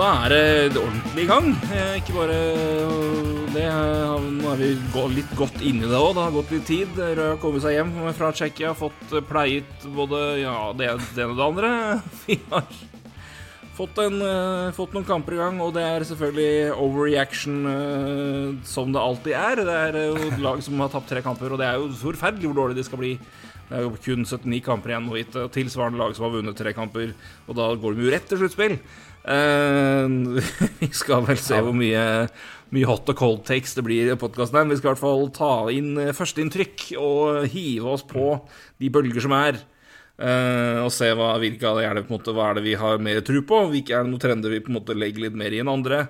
Da er det ordentlig i gang. Eh, Ikke bare øh, det. eh, Nå er vi litt godt inni det òg. Det har gått litt tid. Rød har kommet seg hjem fra Tsjekkia, fått eh, pleiet både ja, det, ene og det andre. Vi har fått, en, eh, fått noen kamper i gang, og det er selvfølgelig overreaction eh, som det alltid er. Det er jo et lag som har tapt tre kamper, og det er jo forferdelig hvor dårlig de skal bli. Det er jo kun 79 kamper igjen, og tilsvarende lag som har vunnet tre kamper. Og da går de jo rett til sluttspill. Eh, vi skal vel se hvor mye, mye hot og cold takes det blir i podkasten her. Vi skal i hvert fall ta inn eh, førsteinntrykk og hive oss på de bølger som er. Uh, og se hva, hvilke av det er det på en måte, hva er det vi har mer tro på. Hvilke er det noen trender vi på en måte legger litt mer i enn andre.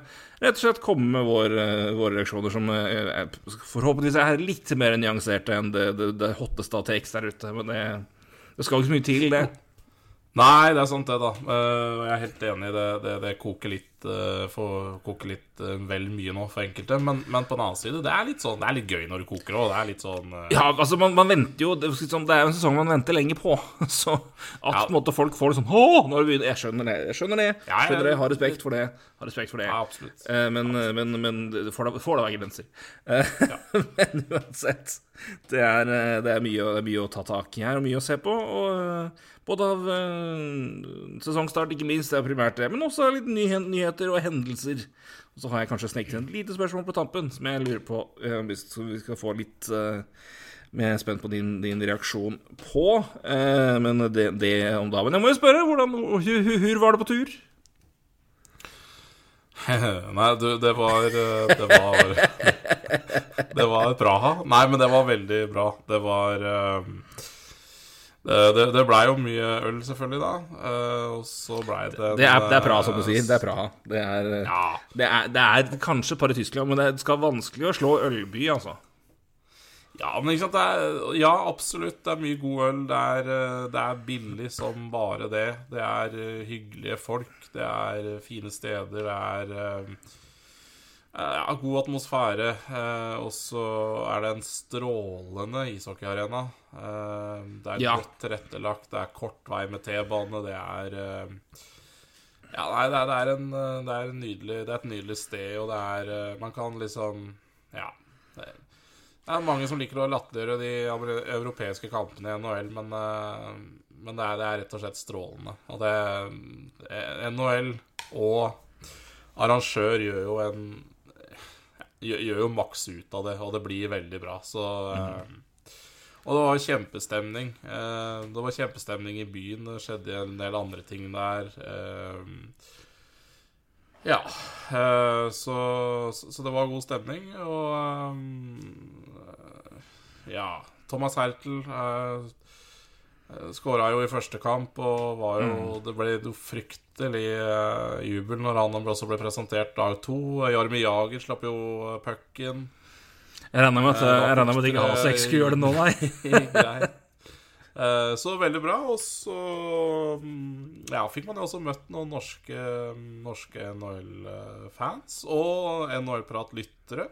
Rett og slett komme med vår, våre reaksjoner som er- forhåpentligvis er litt mer nyanserte enn det, det, det hotteste av takes der ute. Men det, det skal ikke så mye til, det. Nei, det er sant det, da. Eh, jeg er helt enig i det. Det, det koker litt uh, får koke litt uh, vel mye nå for enkelte. Men, men på den annen side, det er litt sånn Det er litt gøy når det koker òg. Det er litt sånn uh... Ja, altså man, man venter jo Det er liksom- det er jo en sesong man venter lenge på. Så at Ja. på en måte folk får det sånn Å, vi begynner Jeg skjønner det. Jeg skjønner det. Ja, jeg, skjønner det. Har respekt for det. Har respekt for det. Ja, absolutt. Eh, men, men, men det får da være grenser. Ja. men uansett. Det er, eh, det, er mye, det er mye å ta tak i her, og mye å se på. Og eh, både av eh, sesongstart, ikke minst, det er primært det, men også litt nyhet, nyheter og hendelser. Og så har jeg kanskje sneket inn et lite spørsmål på tampen, som jeg lurer på eh, hvis vi skal få litt eh, jeg er spent på din, din reaksjon på. Eh, men det, det om da. Men jeg må jo spørre, hvordan, hvor, hvor var det på tur? Nei, du, det var eh, Det var Det var Praha. Nei, men det var veldig bra. Det var eh, det, det, det blei jo mye øl, selvfølgelig, da. eh, Og så blei det Det er, det er Praha, eh, som du sier. Det er Praha. Det er, Ja. det er, det er kanskje bare Tyskland, men det skal vanskelig å slå ølby, altså. Ja, men ikke sant er, Ja, absolutt. Det er mye god øl. Det er, eh, det er billig som bare det. Det er eh, hyggelige folk. Det er eh, fine steder. Det er eh, ja, god atmosfære. eh, Og så er det en strålende ishockeyarena. Eh, Det er Ja. godt tilrettelagt. Det er kort vei med T-bane. Det er eh, Ja, nei, det er, det, er en, eh, det, er nydelig, det er et nydelig sted, og det er eh, Man kan liksom Ja. Det er, det er mange som liker å latterliggjøre de europeiske kampene i NHL, men, eh, men det, er, det er rett og slett strålende. Og det eh, NHL og arrangør gjør jo en gjør, jo maks ut av det, og det blir veldig bra. Så eh, Og det var kjempestemning. Eh, Det var kjempestemning i byen. Det skjedde en del andre ting der. Eh, Ja. eh, Så, så det var god stemning, og eh, Ja. Thomas Hertel uh, skåra jo i første kamp, og var jo Det ble jo fryktelig eh, jubel når han også ble presentert dag to. Jarmi Jager slapp jo eh, pucken. Jeg regner med at, Eh, jeg regner med at ikke Hasek skulle gjøre det nå, nei. Greit. Eh, Så veldig bra. Og så mm, ja, fikk man jo også møtt noen norske, norske NHL-fans og NHL-prat-lyttere.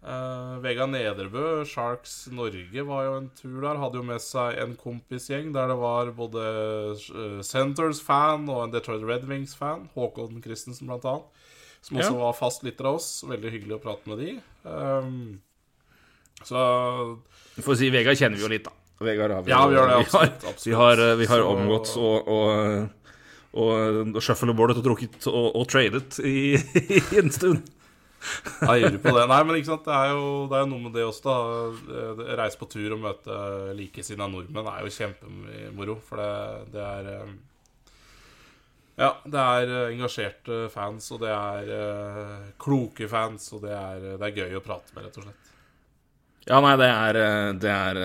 Uh, Vegard Nederbø, Sharks Norge, var jo en tur der. Hadde jo med seg en kompisgjeng der det var både Centers-fan og en Detroit Red Wings-fan. Håkon Christensen, blant annet. Som også Ja. var fast lytter av oss. Veldig hyggelig å prate med de. Um, så Du får si Vegard kjenner vi jo litt, da. Vegard har vi, Ja, vi gjør det, absolutt, absolutt. Vi har, vi har Så- omgått og, og, og, og shuffleboardet og trukket og, og tradet i, i en stund. Jeg lurer på det. Nei, men ikke sant, det er jo det er jo noe med det også, da. Reise på tur og møte likesinnede nordmenn er jo kjempemoro, for det, det er eh, Ja, det er eh, engasjerte fans, og det er eh, kloke fans, og det er, det er gøy å prate med, rett og slett. Ja, nei, det er, det er,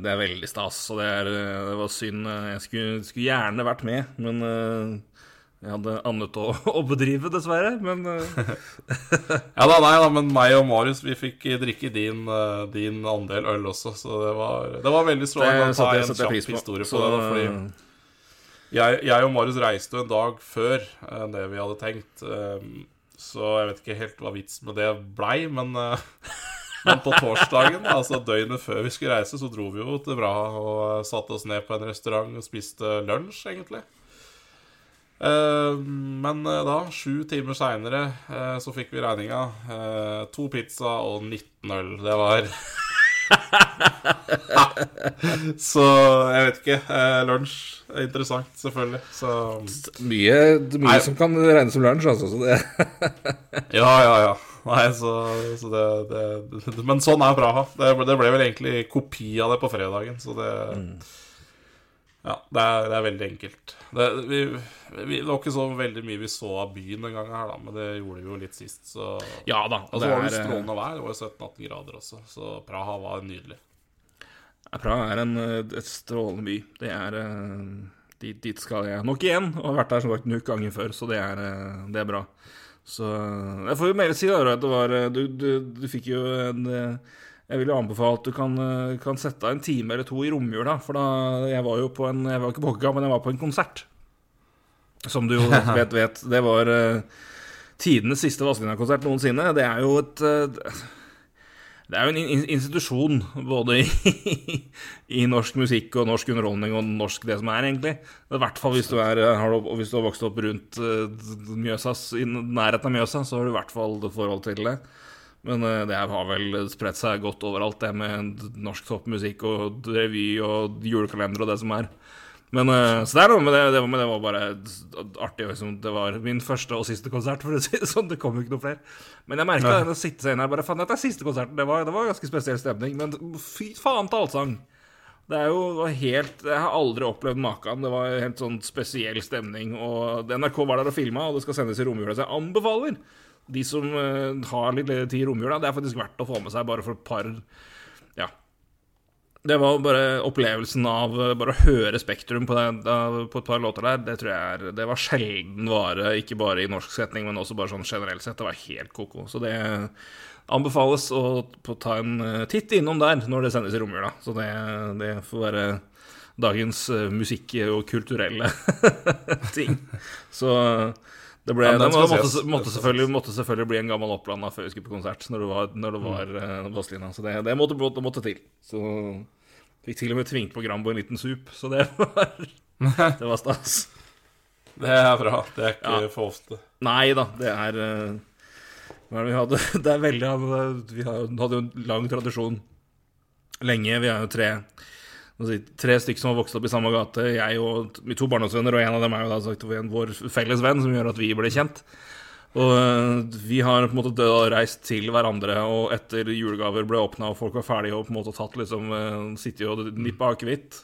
det er veldig stas, og det, er, det var synd. Jeg skulle, skulle gjerne vært med, men jeg hadde annet å, å bedrive, dessverre. Men eh, Ja da, nei da, men meg og Marius vi fikk drikke din, eh, din andel øl også, så det var, det var veldig strålende å ta en kjapp på. historie på Så, det. da, fordi jeg, jeg og Marius reiste en dag før enn det vi hadde tenkt. eh, Så jeg vet ikke helt hva vitsen med det blei, men, eh, men på torsdagen, altså døgnet før vi skulle reise, så dro vi jo til bra og eh, satte oss ned på en restaurant og spiste lunsj, egentlig. Eh, Men eh, da, sju timer seinere, så fikk vi regninga. Eh, To pizza og 19 øl. Det var Så jeg vet ikke. Eh, Lunsj er interessant, selvfølgelig. Så mye, mye som kan regnes som lunsj, altså. Ja, ja, ja. Nei, så, så det, det, Men sånn er Praha. Det, det ble vel egentlig kopi av det på fredagen, så det Ja, det er, det er veldig enkelt. Det, vi, vi, det var ikke så veldig mye vi så av byen den gangen her, da, men det gjorde vi jo litt sist, så ja da. Og det så var det strålende vær. Det var jo 17-18 grader også, så Praha var nydelig. Ja, Praha er en, et strålende by. Det er eh, dit, dit skal jeg nok igjen. Og har vært der som sagt nok ganger før, så det er, eh, det er bra. Så eh, jeg får jo mer si da, at det var Du, du, du fikk jo en Jeg vil jo anbefale at du kan, eh, kan sette av en time eller to i romjula. For da Jeg var jo på en Jeg var ikke på hockeykamp, men jeg var på en konsert. Som du jo vet, vet. Det var uh, tidenes siste Vazelina-konsert noensinne. Det er jo et uh, det er jo en institusjon både i, i norsk musikk og norsk underholdning og norsk det som er, egentlig. I hvert fall hvis du, er, har, du- hvis du har vokst opp rundt Mjøsas, i nærheten av Mjøsa, så har du i hvert fall forhold til det. Men eh, det har vel spredt seg godt overalt, det med norsk toppmusikk og revy og julekalender og det som er. Men, eh, så er noe med det, det, var, men det var bare artig. Liksom. Det var min første og siste konsert, for å si det sånn. Det kom jo ikke noe flere. Men jeg merka å sitte seg inn her bare Faen, dette er siste konserten. Det var, det var ganske spesiell stemning. Men fy faen til allsang. Det er jo helt Jeg har aldri opplevd maken. Det var helt sånn spesiell stemning. Og NRK var der og filma, og det skal sendes i romjula. Så jeg anbefaler de som eh, har litt tid i romjula, det er faktisk verdt å få med seg bare for et par Ja. Det var bare opplevelsen av eh, bare å høre Spektrum på, det, på et par låter der. Det tror jeg er Det var sjelden vare, ikke bare i norsk setning, men også bare sånn generelt sett. Det var helt ko-ko. Så det anbefales å ta en eh, titt innom der når det sendes i romjula. Så det, det får være dagens musikk- og kulturelle ting. Så det ble, Ja, den skal måtte, måtte, selvfølgelig, måtte selvfølgelig bli en gammel opplanda før vi skulle på konsert, når det var, når det var mm. Vazelina. Så det, det måtte, måtte, til. Så fikk til og med tvingt på Grambo en liten sup, så det var, det var stas. Det er bra. Det er ikke Ja. for ofte. Nei da, det er eh, Hva er det vi hadde? Det er veldig Vi hadde jo en lang tradisjon lenge. Vi er jo tre Tre stykker som har vokst opp i samme gate. Jeg og to barndomsvenner, og en av dem er jo da sagt vår felles venn, som gjør at vi ble kjent. Og eh, vi har på en måte død og reist til hverandre, og etter julegaver ble åpna og folk var ferdige og på en måte tatt liksom uh, Sittet og nippa akevitt.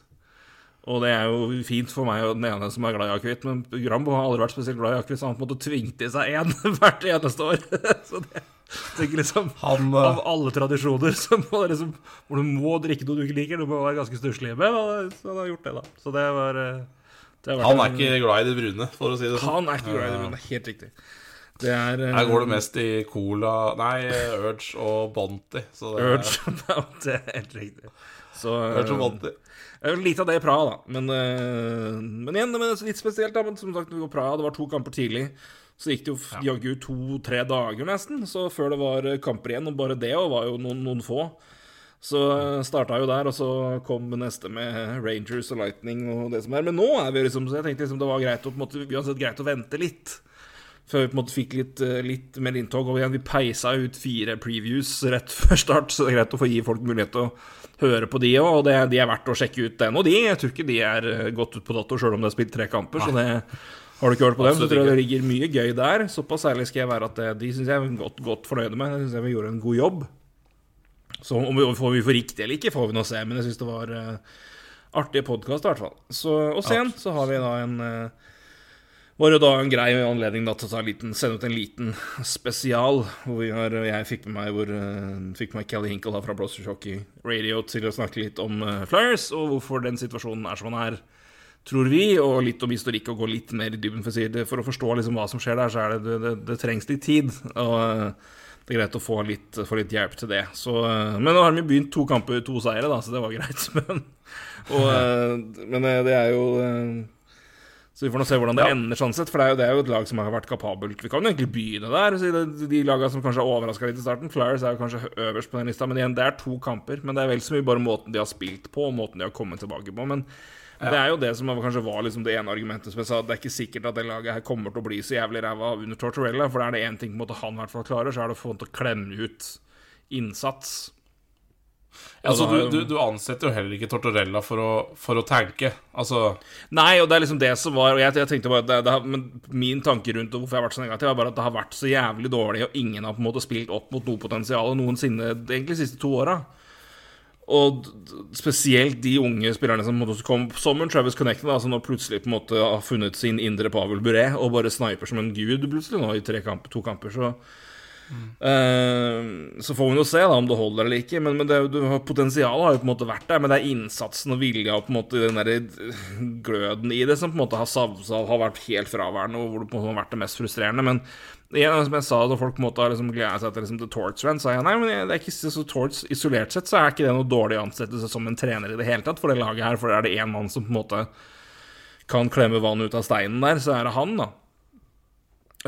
Og det er jo fint for meg og den ene som er glad i akevitt, men Grambo har aldri vært spesielt glad i akevitt, så han på en måte tvingte i seg én hvert eneste år. så det tenker liksom Han eh, Av alle tradisjoner så må det liksom, hvor du må drikke noe du ikke liker, du må være ganske stusslig med, og så han har gjort det, da. Så det var eh, det Han er en- ikke glad i det brune, for å si det sånn. Han er ikke glad i det, brune, er helt riktig. Det er eh, Her går det mest i Cola Nei, Urge og Bonti. Er Urge Det er helt riktig. Så Urge og Bonti. Lite av det i Praha, da. Men, eh, men igjen, det er litt spesielt. da Men som sagt, vi var Praha, det var to kamper tidlig. Så gikk det jo jaggu to-tre dager nesten Så før det var eh, kamper igjen. Og bare det og var jo noen, noen få. Så uh, starta jo der, og så kom neste med Rangers og Lightning og det som er. Men nå er vi liksom Så jeg tenkte liksom det var greit å, på en måte, uansett greit å vente litt. Før vi på en måte fikk litt, eh, litt mer inntog. Og igjen, vi peisa ut fire previews rett før start, så det er greit å få gi folk mulighet til å høre på de òg. Og det, de er verdt å sjekke ut, den og de. Jeg tror ikke de er eh, gått ut på dato sjøl om det er spilt tre kamper. Så det har du ikke hørt på dem, så tror jeg det ligger mye gøy der. Såpass ærlig skal jeg være at det, de syns jeg er godt, godt fornøyde med. Jeg syns vi gjorde en god jobb. Så om vi får vi får riktig eller ikke, får vi nå se. Men jeg syns det var uh, artige podkast, i hvert fall. Så, og sen så har vi da en uh, var jo da en grei anledning da, til å liten, sende ut en liten spesial. Hvor har, jeg fikk med meg, hvor, uh, fikk med meg Kelly Hinkle da, fra Blåsershockey Radio til å snakke litt om uh, Flyers, og hvorfor den situasjonen er som den er. tror vi, og litt om historikk og gå litt mer i dybden. For si det, for å forstå liksom hva som skjer der, så er det, det, det trengs litt tid. Og uh, det er greit å få litt, få litt hjelp til det. Så, men nå har vi begynt to kamper, to seire, da, så det var greit. Men, og, men det er jo så vi får nå se hvordan det ja. ender, sånn sett. For det er, jo, det er, jo, et lag som har vært kapabelt. Vi kan jo egentlig begynne der. De, de lagene som kanskje har overraska litt i starten. Flyers er jo kanskje øverst på den lista, men igjen, det er to kamper. Men det er vel så mye bare måten de har spilt på, og måten de har kommet tilbake på. Men ja. det er jo det som kanskje var liksom det ene argumentet som jeg sa. Det er ikke sikkert at det laget her kommer til å bli så jævlig ræva under Tortorella. For det er det én ting på en måte han i hvert fall klarer, så er det å få han til å klemme ut innsats Altså, du, du, du, ansetter jo heller ikke Tortorella for å, for å tanke. Altså Nei, og det er liksom det som var jeg, jeg tenkte bare det, det har, min tanke rundt hvorfor jeg har vært så negativ, er bare at det har vært så jævlig dårlig, og ingen har på en måte spilt opp mot noe potensial noensinne, egentlig de siste to åra. Og spesielt de unge spillerne som kom som en Travis Connected, da, som nå plutselig på en måte har funnet sin indre Pavel Buret og bare sniper som en gud plutselig nå i kamper, to kamper. Så Uh, så får vi jo se da om det holder eller ikke. Men, men det, potensialet har jo på en måte vært der. Men det er innsatsen og vilja og på en måte den der gløden i det som på en måte har, savsa, har vært helt fraværende, og hvor det på en måte har vært det mest frustrerende. Men igjen, som jeg sa, da folk på en måte har liksom gleda seg til liksom, The Torch Run, sa jeg nei, men det er ikke så Torts Isolert sett så er ikke det noe dårlig ansettelse som en trener i det hele tatt for det laget her. For er det én mann som på en måte kan klemme vann ut av steinen der, så er det han, da.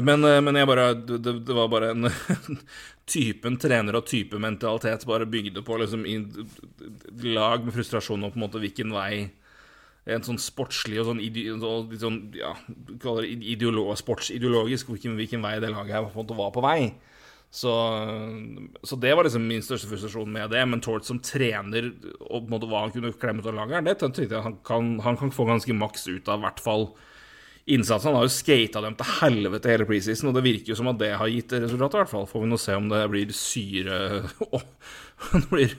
Men, eh, men bare det, det, var bare en typen trener og type mentalitet bare bygde på liksom i lag med frustrasjon og på en måte hvilken vei en sånn sportslig og sånn, ide, sånn ja, ideolo, sportsideologisk hvilken, hvilken, vei det laget her på en måte var på vei. Så, så, det var liksom min største frustrasjon med det. Men Tord som trener og på en måte hva han kunne klemme ut av laget, det tenkte jeg han kan, han kan få ganske maks ut av, i hvert fall innsatsen. Han har jo skata dem til helvete hele preseason, og det virker jo som at det har gitt resultat, i hvert fall. Får vi nå se om det blir syre Det blir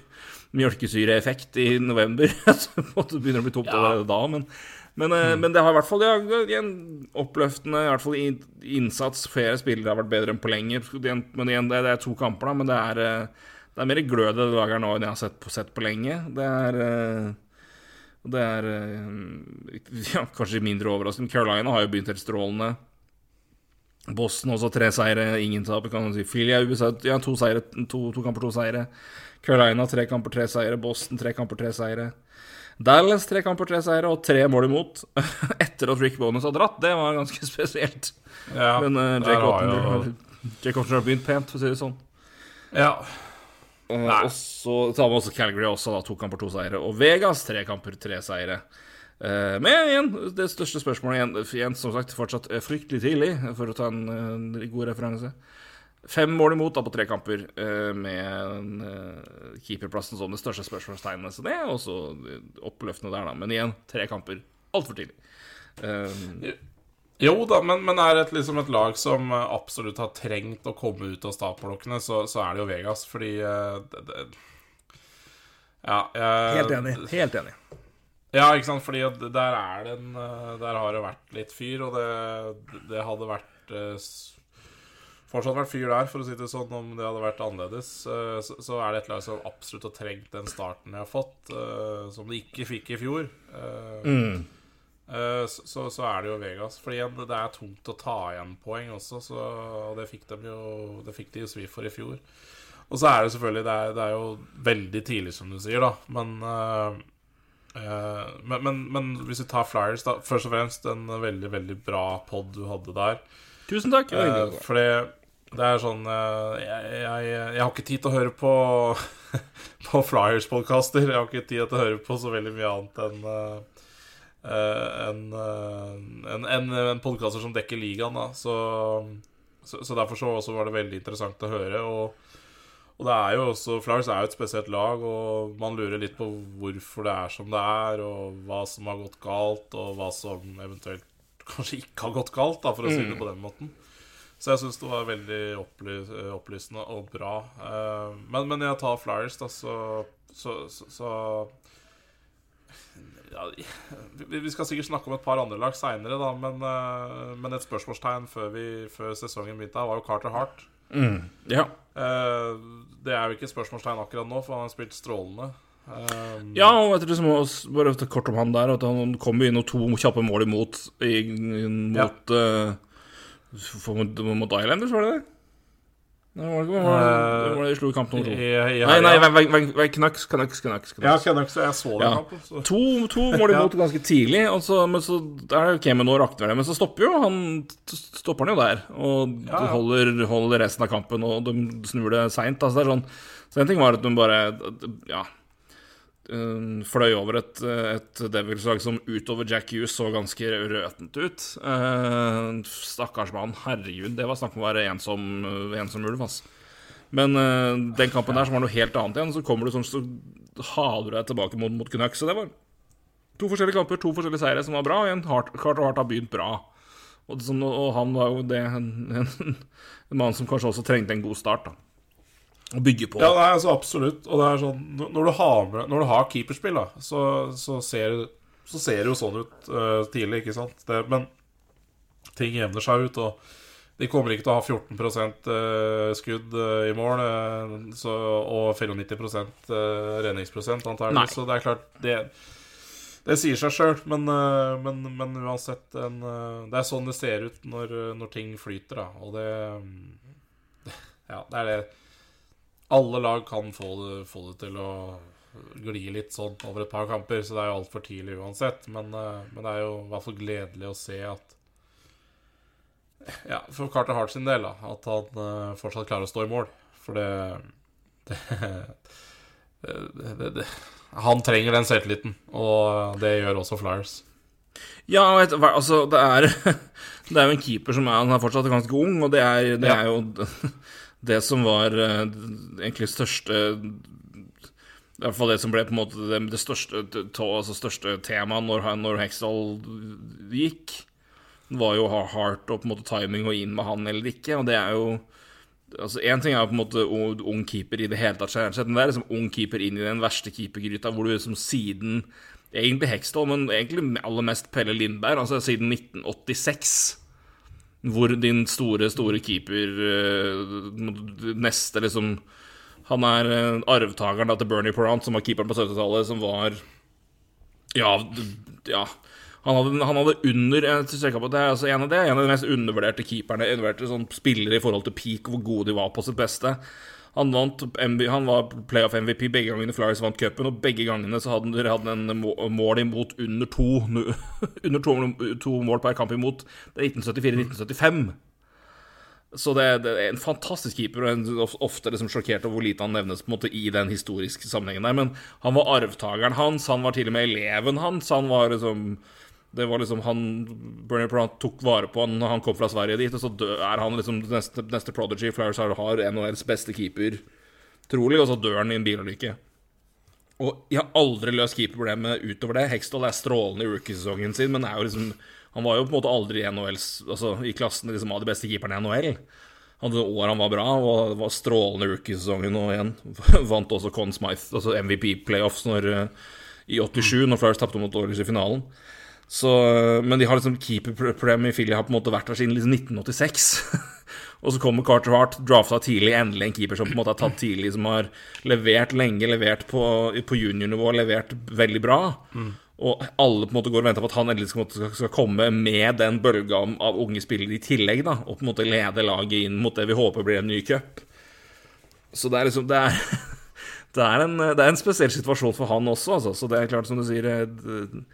mjølkesyreeffekt i november. Så det begynner å bli tomt allerede da, men, men, eh, mm. men, det har i hvert fall ja, oppløftende i hvert fall innsats. Flere spillere har vært bedre enn på lenger. Men igjen, det, er to kamper, da, men det er, eh, det er mer glød i det laget nå enn jeg har sett på, sett på lenge. Det er eh, det er eh, ja, kanskje mindre overraskende. Carolina har jo begynt helt strålende. Boston også tre seire, ingen tap. Kan man si. Philly er USA, ja, to, seire, to, to, kamper, to seire. Carolina tre kamper, tre seire. Boston tre kamper, tre seire. Dallas tre kamper, tre seire og tre mål imot etter at Rick Bonus har dratt. Det var ganske spesielt. Ja, Men uh, Jake Otten har begynt pent, for å si det sånn. Ja, og så tar vi også Calgary, også da, to kamper, to seire. Og Vegas, tre kamper, tre seire. Uh, men igjen, det største spørsmålet igjen, igjen som sagt, fortsatt fryktelig tidlig, for å ta en, en god referanse. Fem mål imot da på tre kamper, med keeperplassen som det største spørsmålstegnet. Så det er også oppløftende der, da. Men igjen, tre kamper altfor tidlig. Uh, jo da, men, men er det liksom et lag som eh, absolutt har trengt å komme ut av startblokkene, så, så, er det jo Vegas, fordi uh, det, det, Ja. Jeg, helt enig. Helt enig. Ja, ikke sant, fordi der er det en eh, Der har det vært litt fyr, og det, det hadde vært Fortsatt vært fyr der, for å si det sånn, om det hadde vært annerledes. Så, så, er det et lag som absolutt har trengt den starten de har fått, som de ikke fikk i fjor. Mm. Eh, så, så, er det jo Vegas. For igjen, det er tungt å ta igjen poeng også, så, og det fikk, de jo, det fikk de jo svi for i fjor. Og så er det selvfølgelig Det er, det er jo veldig tidlig, som du sier, da, men uh, men, men, men, hvis vi tar Flyers, da Først og fremst en veldig, veldig bra pod du hadde der. Tusen takk. Uh, for det er sånn jeg, jeg, jeg, har ikke tid til å høre på På Flyers-podkaster. Jeg har ikke tid til å høre på så veldig mye annet enn Eh, en, eh, en, en, en podkaster som dekker ligaen. Da. Så, så, så derfor så var det veldig interessant å høre. Og, og det er jo også Flowers er jo et spesielt lag, og man lurer litt på hvorfor det er som det er, og hva som har gått galt, og hva som eventuelt kanskje ikke har gått galt, da, for å si det mm. på den måten. Så jeg syns det var veldig opplys opplysende og bra. Eh, men, men jeg tar Flyers, da, så, så, så ja, Vi skal sikkert snakke om et par andre lag seinere, men, uh, men, et spørsmålstegn før, vi, før sesongen begynte, var jo Carter Hart. Mm, ja. uh, det er jo ikke et spørsmålstegn akkurat nå, for han har spilt strålende. Um, Ja, og etter det som bare kort om han der, at han kom inn og to kjappe mål imot i, mot, ja. uh, mot, mot Islanders, var det det? Nei, var det var det, var det de slo kamp nummer to? Nei, nei, vei- Knux, Knux, Knux. Ja, Canucks, jeg så den Ja. kampen. Så. To, to mål Ja. imot ganske tidlig, og så, men så er det ok, men nå rakner det. Men så stopper jo han Stopper han jo der, og Ja, ja. holder, holder resten av kampen, og de snur det seint. Altså, det er sånn Så en ting var at de bare Ja. Eh, Fløy over et, et Devils-lag som utover Jack Hughes så ganske røtent ut. Uh, stakkars mann. Herregud, det var snakk om å være ensom, ensom ulv, ass. Men uh, den kampen der som var noe helt annet igjen. Så kommer du sånn, så haler du deg tilbake mot, mot Canucks. Så det var to forskjellige kamper, to forskjellige seire som var bra, og en hardt, Carter Hart har begynt bra. Og, og han var jo det en, en, en mann som kanskje også trengte en god start, da. Å bygge på. Ja, nei, altså absolutt. Og det er sånn Når du har, med, når du har keeperspill, da, så, så, ser, så ser det jo sånn ut uh, tidlig, ikke sant? Det, men ting jevner seg ut, og de kommer ikke til å ha 14 eh, skudd eh, i mål så, og 94 eh, redningsprosent, Nei. antakelig. Så det er klart Det, det sier seg sjøl, men, men, men uansett en, Det er sånn det ser ut når, når ting flyter, da. Og det Ja, det er det alle lag kan få det, få det til å gli litt sånn over et par kamper, så det er jo altfor tidlig uansett. Men, eh, men det er jo i hvert fall gledelig å se at Ja, for Carter Hart sin del, da, at han eh, fortsatt klarer å stå i mål. For det det, det, det, det Han trenger den selvtilliten, og det gjør også Flyers. Ja, vet, altså, det er Det er jo en keeper som er Han er fortsatt ganske ung, og det er, det Ja. er jo det som var eh, egentlig største I hvert fall det som ble på en måte det, det største, altså største temaet når, når Hextall gikk, var jo Hart og på en måte timing og inn med han eller ikke, og det er jo Altså, Én ting er på en måte ung, keeper i det hele tatt, men det er liksom ung keeper inn i den verste keepergryta, hvor du liksom siden Egentlig Hextall, men egentlig aller mest Pelle Lindberg, altså siden 1986. Hvor din store, store keeper eh, Neste, liksom Han er eh, arvtakeren da, til Bernie Perrant, som var keeperen på 70-tallet, som var Ja, ja han hadde, han hadde under jeg på det, altså en av det, en av de mest undervurderte keeperne, undervurderte sånn spillere i forhold til peak, hvor gode de var på sitt beste. Han, vant, han var playoff MVP begge gangene Flyers vant cupen, og begge gangene så hadde han en mål imot under to, under to, to mål per kamp imot. Det er 1974-1975. Så det, det er en fantastisk keeper, og en of- ofte liksom sjokkert over hvor lite han nevnes på en måte i den historiske sammenhengen der. Men han var arvtakeren hans, han var til og med eleven hans. Han var liksom Det var liksom han Bernie Prant tok vare på han når han kom fra Sverige dit, og så er han liksom neste, neste prodigy. Flyers har NHLs beste keeper, trolig, og så dør han i en bilulykke. Og jeg har aldri løst keeperproblemet utover det. Hextall er strålende i rookiesesongen sin, men liksom, han var jo på en måte aldri i NHLs Altså i klassen liksom, av de beste keeperne i NHL. Han hadde år han var bra, og det var strålende rookiesesongen, og igjen vant også Conn Smythe, altså MVP-playoffs når, eh, i 87, når Flyers tapte mot Oilers i finalen. Så, men de har liksom keeperproblemet i Philly har på en måte vært der siden liksom 1986. og så kommer Carter Hart, drafta tidlig, endelig en keeper som på en måte er tatt tidlig, som har levert lenge, levert på, på juniornivå, levert veldig bra. Og alle på en måte går og venter på at han endelig skal, skal, komme med den bølga av unge spillere i tillegg, da, og på en måte lede laget inn mot det vi håper blir en ny cup. Så det er liksom Det er, det er, en, det er en spesiell situasjon for han også, altså. Så det er klart, som du sier eh, det-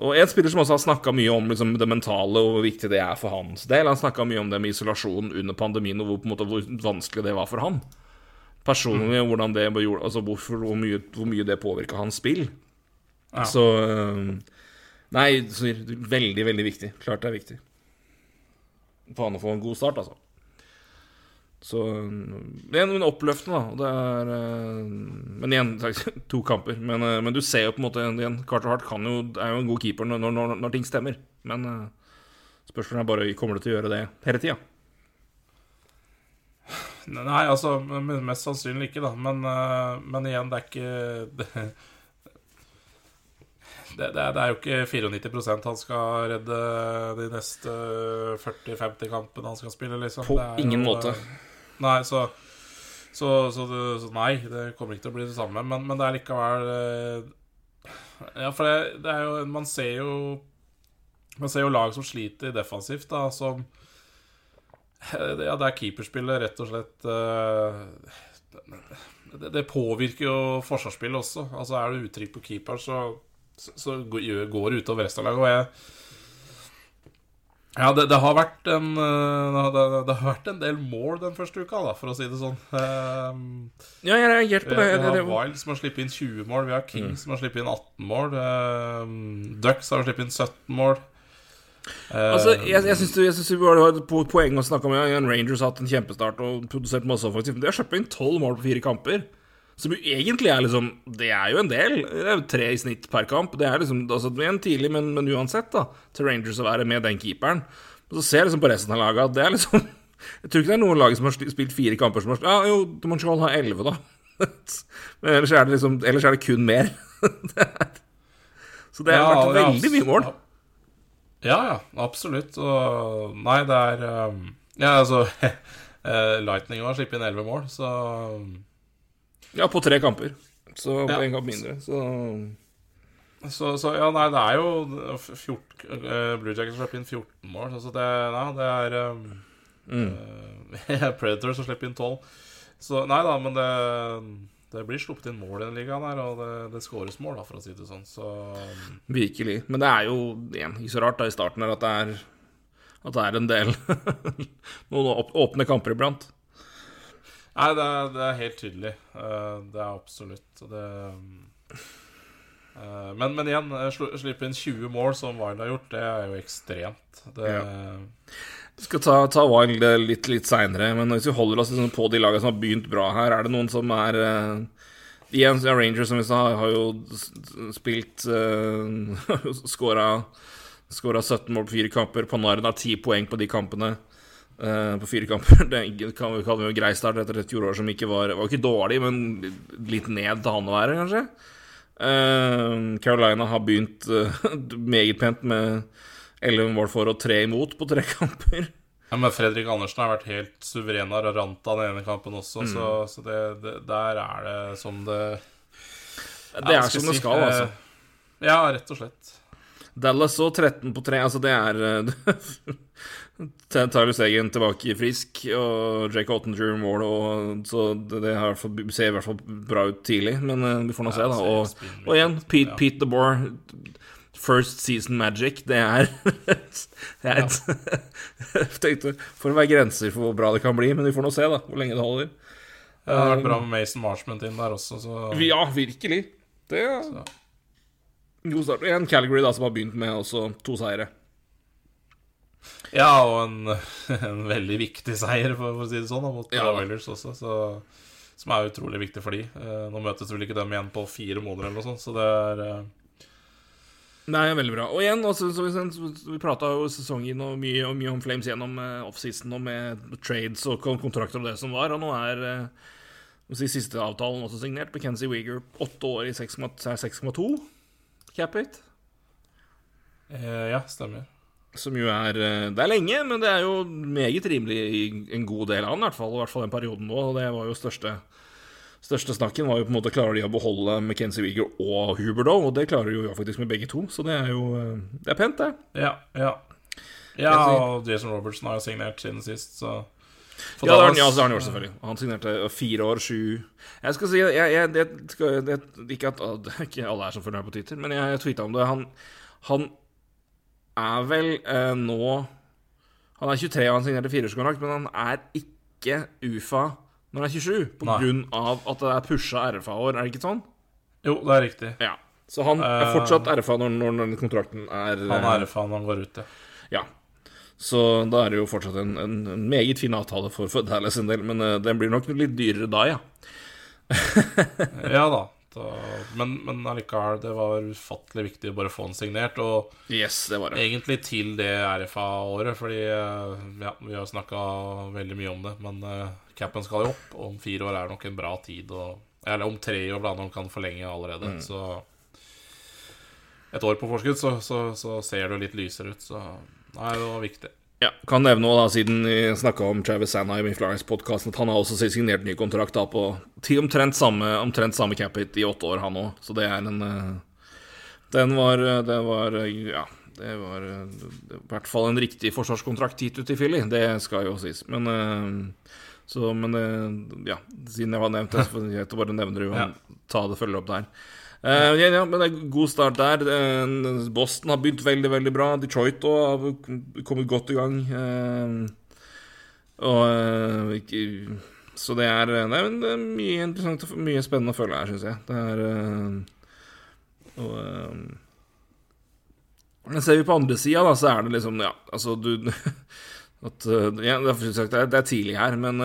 Og en spiller som også har snakka mye om liksom, det mentale og hvor viktig det er for hans del. Han snakka mye om det med isolasjon under pandemien, og hvor, måte, hvor vanskelig det var for han. Personlig, hvordan det altså hvorfor, hvor, mye, hvor mye det påvirka hans spill. Ja. Så eh, Nei, så veldig, veldig viktig. Klart det er viktig. Han å få en god start, altså. Så Det er en oppløftende, da. Det er eh, Men igjen, to kamper. Men, eh, men du ser jo på en måte igjen Carter Hart kan jo, er jo en god keeper når, når, når ting stemmer. Men eh, spørsmålet er bare kommer du til å gjøre det hele tida. Nei, altså mest sannsynlig ikke, da. Men, eh, men igjen, det er ikke det, det, det, er, det er jo ikke 94 han skal redde de neste 40-50 kampene han skal spille, liksom. På Det er ingen jo, måte. Eh, Nei, så Så, så, det, så nei, det kommer ikke til å bli det samme. Men, men det er likevel eh, Ja, for det, det er jo Man ser jo Man ser jo lag som sliter defensivt, da, som Ja, det er keeperspillet, rett og slett eh, det, det påvirker jo forsvarsspillet også. Altså Er du utrygg på keeper, så, så, går det utover resten av laget. Og jeg ja, det, det, har vært en eh, det, det, har vært en del mål den første uka, da, for å si det sånn. Um, ja, jeg på det. Vi, vi har Wild som har sluppet inn 20 mål. Vi har King mm. som har sluppet inn 18 mål. Um, Ducks har sluppet inn 17 mål. Uh, altså, jeg, jeg syns du har et poeng å snakke om. Ja, Rangers har hatt en kjempestart og produsert masse offensivt. De har sluppet inn 12 mål på fire kamper. Som jo egentlig er liksom Det er jo en del. Det er tre i snitt per kamp. Det er liksom altså, en tidlig, men, men, uansett, da, til Rangers å være med den keeperen. Og så ser jeg liksom på resten av laget at det er liksom Jeg tror ikke det er noen lag som har spilt fire kamper som har Ja, jo, Montreal har elleve, da. men ellers er det liksom Ellers er det kun mer. det er, så det har ja, vært veldig mye mål. Ja, ja, absolutt. Og Nei, det er um, Ja, altså Lightning har sluppet inn elleve mål, så ja, på tre kamper. Så på én kamp mindre. Så så, så, ja, nei, det er jo 14, uh, eh, Blue Jackets slipper inn 14 mål. Altså det, nei, det er um, mm. uh, Predator som slipper inn 12. Så nei da, men det, det blir sluppet inn mål i den ligaen her, og det, det skåres mål, da, for å si det sånn. Så um, Virkelig. Men det er jo igjen ikke så rart da i starten her at det er, at det er en del noen åpne kamper iblant. Nei, det er, det er, helt tydelig. Eh, det er absolutt det eh, men, men igjen, slippe inn 20 mål, som Wild har gjort, det er jo ekstremt. Det ja. Vi skal ta, ta Wild litt, litt seinere, men hvis vi holder oss liksom på de lagene som har begynt bra her, er det noen som er Igjen, Rangers, som vi sa, har jo spilt uh, Skåra 17 mål på fire kamper. Panarin har 10 poeng på de kampene. Uh, på fire kamper. Det kan vi kalle en grei start etter et fjorår som ikke var Var ikke dårlig, men litt ned til han å være, kanskje. Uh, Carolina har begynt uh, meget pent med 11 mål for og tre imot på tre kamper. Ja, Men Fredrik Andersen har vært helt suveren av ranta den ene kampen også, mm. så, så det, det, der er det som det Det er som det skal, altså. Ja, rett og slett. Dallas så 13 på 3. Altså, det er Tyler Stegen tilbake i frisk, og Jake Ottinger mål, og, så det, det har, ser i hvert fall bra ut tidlig. Men uh, vi får nå se, da. Og, og igjen, Pete, Pete the Boar. First season magic, det er Jeg tenkte, For å være grenser for hvor bra det kan bli, men vi får nå se, da, hvor lenge det holder. Det har vært bra med Mason Marshment inn der også, så Ja, virkelig. Det er god start. Og igjen Calgary, da, som har begynt med også to seire. Ja, og en, en, veldig viktig seier, for, å si det sånn, mot ja. Oilers også. Så, som er utrolig viktig for de. Eh, nå møtes vel ikke dem igjen på fire måneder, eller noe sånt, så det er eh... Nei, veldig bra. Og igjen, også, så vi, vi prata jo sesongen og mye, og mye, om Flames gjennom eh, offseason og med trades og kontrakter og det som var, og nå er eh, si, siste avtalen også signert. McKenzie Weeger, åtte år i 6,2 cap rate. Eh, ja, stemmer. Som jo er eh, Det er lenge, men det er jo meget rimelig i en god del av den, i hvert fall, i hvert fall den perioden nå. Og det var jo største Største snakken var jo på en måte klarer de å beholde McKenzie Wigger og Huberdo, og det klarer de jo faktisk med begge to, så det er jo eh, Det er pent, det. Ja, ja. Ja, og Jason Robertson har jo signert siden sist, så ja, det har han, ja, han gjort, selvfølgelig. Han signerte fire år, sju Jeg skal si jeg, jeg, det, det, Ikke at ikke alle er følger med på Twitter, men jeg, jeg tweeta om det. Han, han er vel eh, nå Han er 23 og han signerte fireårskontrakt, men han er ikke UFA når han er 27, på grunn av at det er pusha RFA-år, er det ikke sånn? Jo, det er riktig. Ja. Så han er eh, fortsatt RFA når, når, når kontrakten er Han er RFA når han går ut, ja. ja. Så da er det jo fortsatt en, en, en meget fin avtale for, for Dallas en del, men uh, den blir nok litt dyrere da, ja. ja da. Men, men allikevel, det var ufattelig viktig å bare få den signert. Og yes, det var det. egentlig til det RFA-året, fordi eh, ja, vi har snakka veldig mye om det. Men uh, capen skal jo opp, og om fire år er nok en bra tid. Og, eller om tre år, blant annet, kan forlenge allerede. Mm. Så et år på forskudd, så, så, så, ser det litt lysere ut. Så nei, det var viktig. Ja, kan nevne også, da, siden vi snakka om Travis Sanheim i Florence-podkasten, at han har også signert ny kontrakt da på omtrent samme, omtrent samme cap-hit i åtte år, han òg. Så det er en eh, Den var Det var Ja, det var eh, i hvert fall en riktig forsvarskontrakt hit ut i Philly, det skal jo sies. Men eh, så, men ja, siden jeg var nevnt det, så jeg bare nevner det ja. ta det følger opp der. Uh, ja, ja, men det er god start der. Uh, Boston har begynt veldig, veldig bra. Detroit har kommet godt i gang. Uh, og Så det er, det er, mye interessant og mye spennende å følge her, syns jeg. Det er Og Men ser vi på andre sida, da, så er det liksom Ja, altså, du at, ja, det er tidlig her, men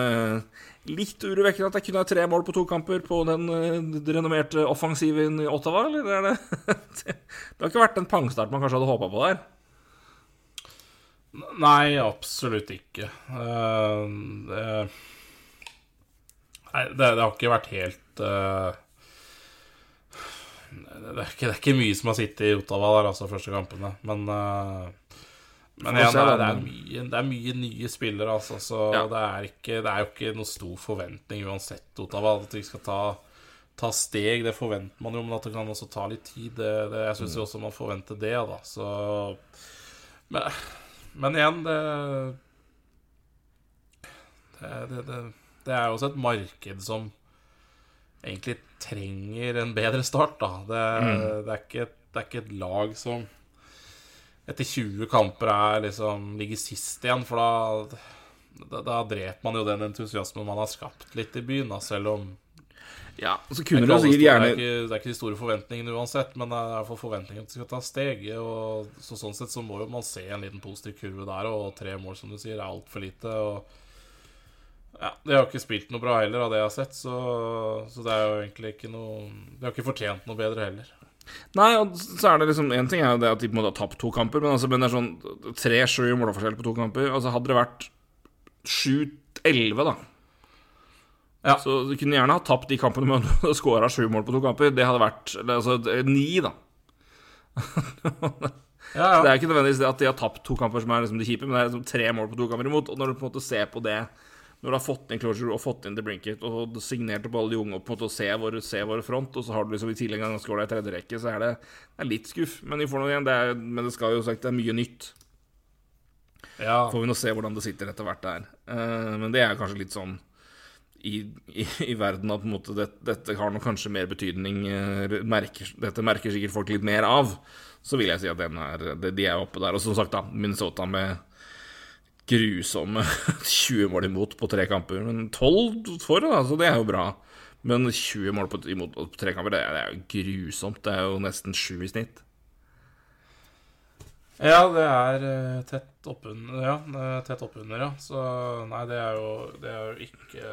litt urovekkende at jeg kunne ha tre mål på to kamper på den uh, renommerte offensiven i Ottawa, eller er det Det har ikke vært en pangstart man kanskje hadde håpa på der? Nei, absolutt ikke. Uh, det, nei, det, det, har ikke vært helt uh, det, er ikke, det, er ikke, mye som har sittet i Ottawa der, altså, første kampene. Men men igjen, det, er, det, er mye, det, er mye, nye spillere, altså, så ja. det, er ikke, det, er jo ikke noen stor forventning uansett Ottawa, at vi skal ta, ta, steg. Det forventer man jo, men at det kan også ta litt tid. jeg syns mm. også man forventer det, da. Så Men, men igjen, det det, er jo også et marked som egentlig trenger en bedre start, da. Det, mm. er, ikke, det er ikke et lag som etter 20 kamper er liksom ligger sist igjen, for da, da, da dreper man jo den entusiasmen man har skapt litt i byen, da, selv om ja, så kunne det, sikkert gjerne... det, er ikke, det er ikke de store forventningene uansett, men det er i hvert fall forventningen at de skal ta steg. Og så sånn sett så må jo man se en liten positiv kurve der, og tre mål, som du sier, er altfor lite. Og ja, De har ikke spilt noe bra heller, av det jeg har sett, så, så det er jo egentlig ikke noe De har ikke fortjent noe bedre heller. Nei, og så er det liksom En ting er jo det at de på en måte har tapt to kamper, men, altså, men det er sånn tre-sju målforskjell på to kamper. Altså Hadde det vært sju-elleve, da ja. Så du kunne gjerne ha tapt de kampene med å skåra sju mål på to kamper. Det hadde vært Altså ni, da. ja, ja. Det er ikke nødvendigvis det at de har tapt to kamper som er liksom de kjipe, men det er liksom tre mål på to kamper imot. Og når du på en måte ser på det når du har fått inn Closure og fått inn The Brinket og signert opp alle de unge og på en måte se vår, se vår front, og så har du liksom i tillegg en ganske i tredje rekke, så er det, det er litt skuff. Men vi får noe igjen. Det er, men det skal jo sagt det er mye nytt. Ja. Får vi nå se hvordan det sitter etter hvert der. Uh, men det er kanskje litt sånn i, i, i verden at på en måte det, dette har nok kanskje mer betydning uh, merker, Dette merker sikkert folk litt mer av. Så vil jeg si at er, de er oppe der. Og som sagt, da, Minnesota med grusomme 20 mål imot på tre kamper. Men 12 for, Så det er jo bra. Men 20 mål på, imot på tre kamper, det er, det er jo grusomt. Det er jo nesten sju i snitt. Ja, det er uh, tett oppunder, ja. Tett oppunder, ja. Så nei, det er jo, det er jo ikke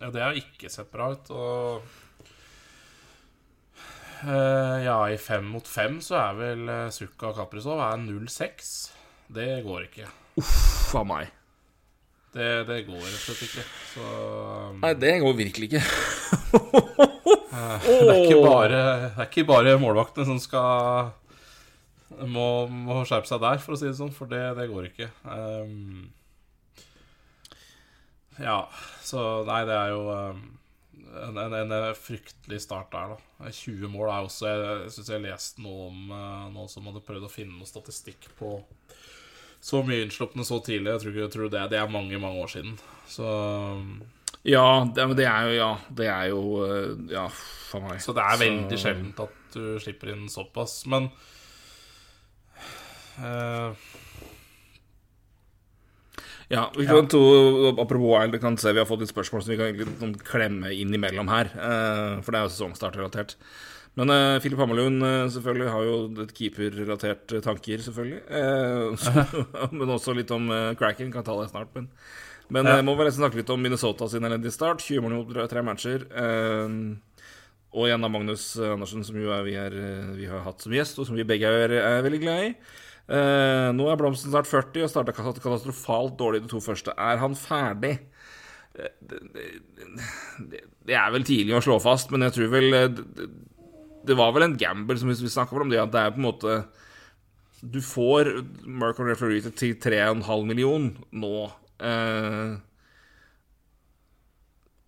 Ja, det har ikke sett bra ut. Og uh, ja, i fem mot fem så er vel uh, Sukka Kaprizov 0-6. Det går ikke. Uff a meg. Det, det, går rett og slett ikke. Så um, Nei, det går virkelig ikke. det, er ikke bare, det er ikke bare målvaktene som skal må, må, skjerpe seg der, for å si det sånn, for det, det går ikke. Um, ja, så Nei, det er jo um, en, en, en, fryktelig start der, da. 20 mål er også Jeg, jeg syns jeg leste noe om uh, noen som hadde prøvd å finne noe statistikk på så mye innslupne så tidlig. Jeg tror, jeg tror det, det, er mange, mange år siden. Så Ja, det, det er jo Ja, det er jo eh, Ja, for meg. Så det er veldig så... sjeldent at du slipper inn såpass. Men uh... Ja, vi kan ja. to, Apropos Wild, kan se vi har fått litt spørsmål som vi kan sånn klemme innimellom her. Uh, for det er jo sesongstartrelatert. Men uh, Philip Hammerlund uh, selvfølgelig har jo et keeperrelatert tanker, selvfølgelig. Uh, men også litt om uh, Kraken. Kan ta det snart. Men, men jeg må vel snakke litt om Minnesota sin elendige start. 20 mål mot tre matcher. og igjen av Magnus Andersen, som jo er, vi, er, vi, har hatt som gjest, og som vi begge er, er veldig glad i. nå er Blomsten snart 40 og starta katastrofalt dårlig de to første. Er han ferdig? Det, det, det, er vel tidlig å slå fast, men jeg tror vel det var vel en gamble, som vi snakka om det, at det er på en måte Du får Mercon Referee til 3,5 million nå. Eh,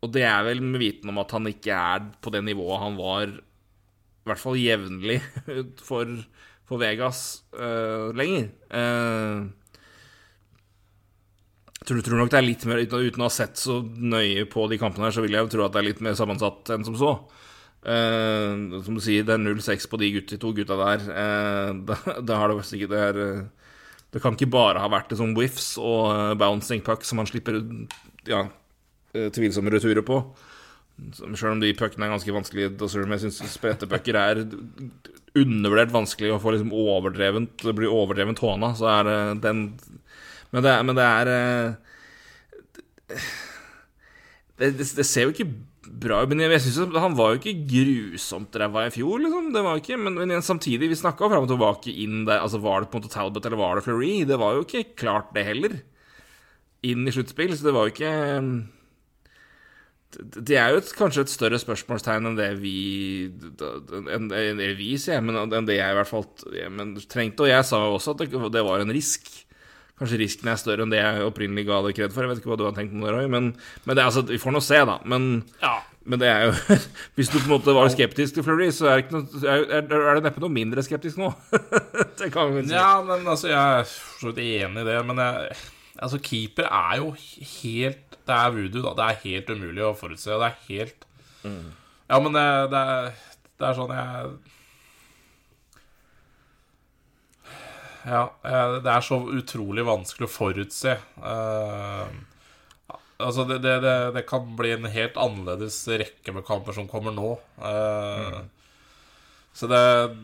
og det er vel med viten om at han ikke er på det nivået han var, i hvert fall jevnlig, for, for Vegas eh, lenger. Eh, tror, tror nok det er litt mer Uten, uten å ha sett så nøye på de kampene her, så vil jeg jo tro at det er litt mer sammensatt enn som så. Eh, som du sier, det er 0-6 på de, gutte, to gutta der. Eh, det har det ikke det er eh, Det kan ikke bare ha vært det som whiffs og bouncing puck som han slipper ja, tvilsomme returer på. Sjøl om de puckene er ganske vanskelige. Selv om jeg syns sprettepucker er undervurdert vanskelig å få liksom overdrevent Det blir overdrevent håna, så er det den Men det er, men det, er det, det, det ser jo ikke bra. Men jeg, synes han var jo ikke grusomt ræva i fjor, liksom. Det var ikke, men, men samtidig, vi snakka fram og tilbake inn der Altså, var det på en måte Talbot eller var det Fleury? Det var jo ikke klart, det heller. Inn i sluttspill, så det var jo ikke det er jo et, kanskje et større spørsmålstegn enn det vi enn, det vi sier, men enn det jeg i hvert fall men, trengte. Og jeg sa jo også at det, det, var en risk. Kanskje risken er større enn det jeg opprinnelig ga det kred for. Jeg vet ikke hva du har tenkt om det, Roy, men, men det, altså, vi får nå se, da. Men, Ja. men det er jo Hvis du på en måte var skeptisk til Flurry, så er noe, er, er, det neppe noe mindre skeptisk nå. det kan vi si. Ja, men altså, jeg er for så vidt enig i det, men jeg, altså, keeper er jo helt Det er voodoo, da. Det er helt umulig å forutse. Det er helt Ja, men det, det, er, det er sånn jeg Ja, det er så utrolig vanskelig å forutse. Eh, altså, det, det, det, kan bli en helt annerledes rekke med kamper som kommer nå. Eh, Så det,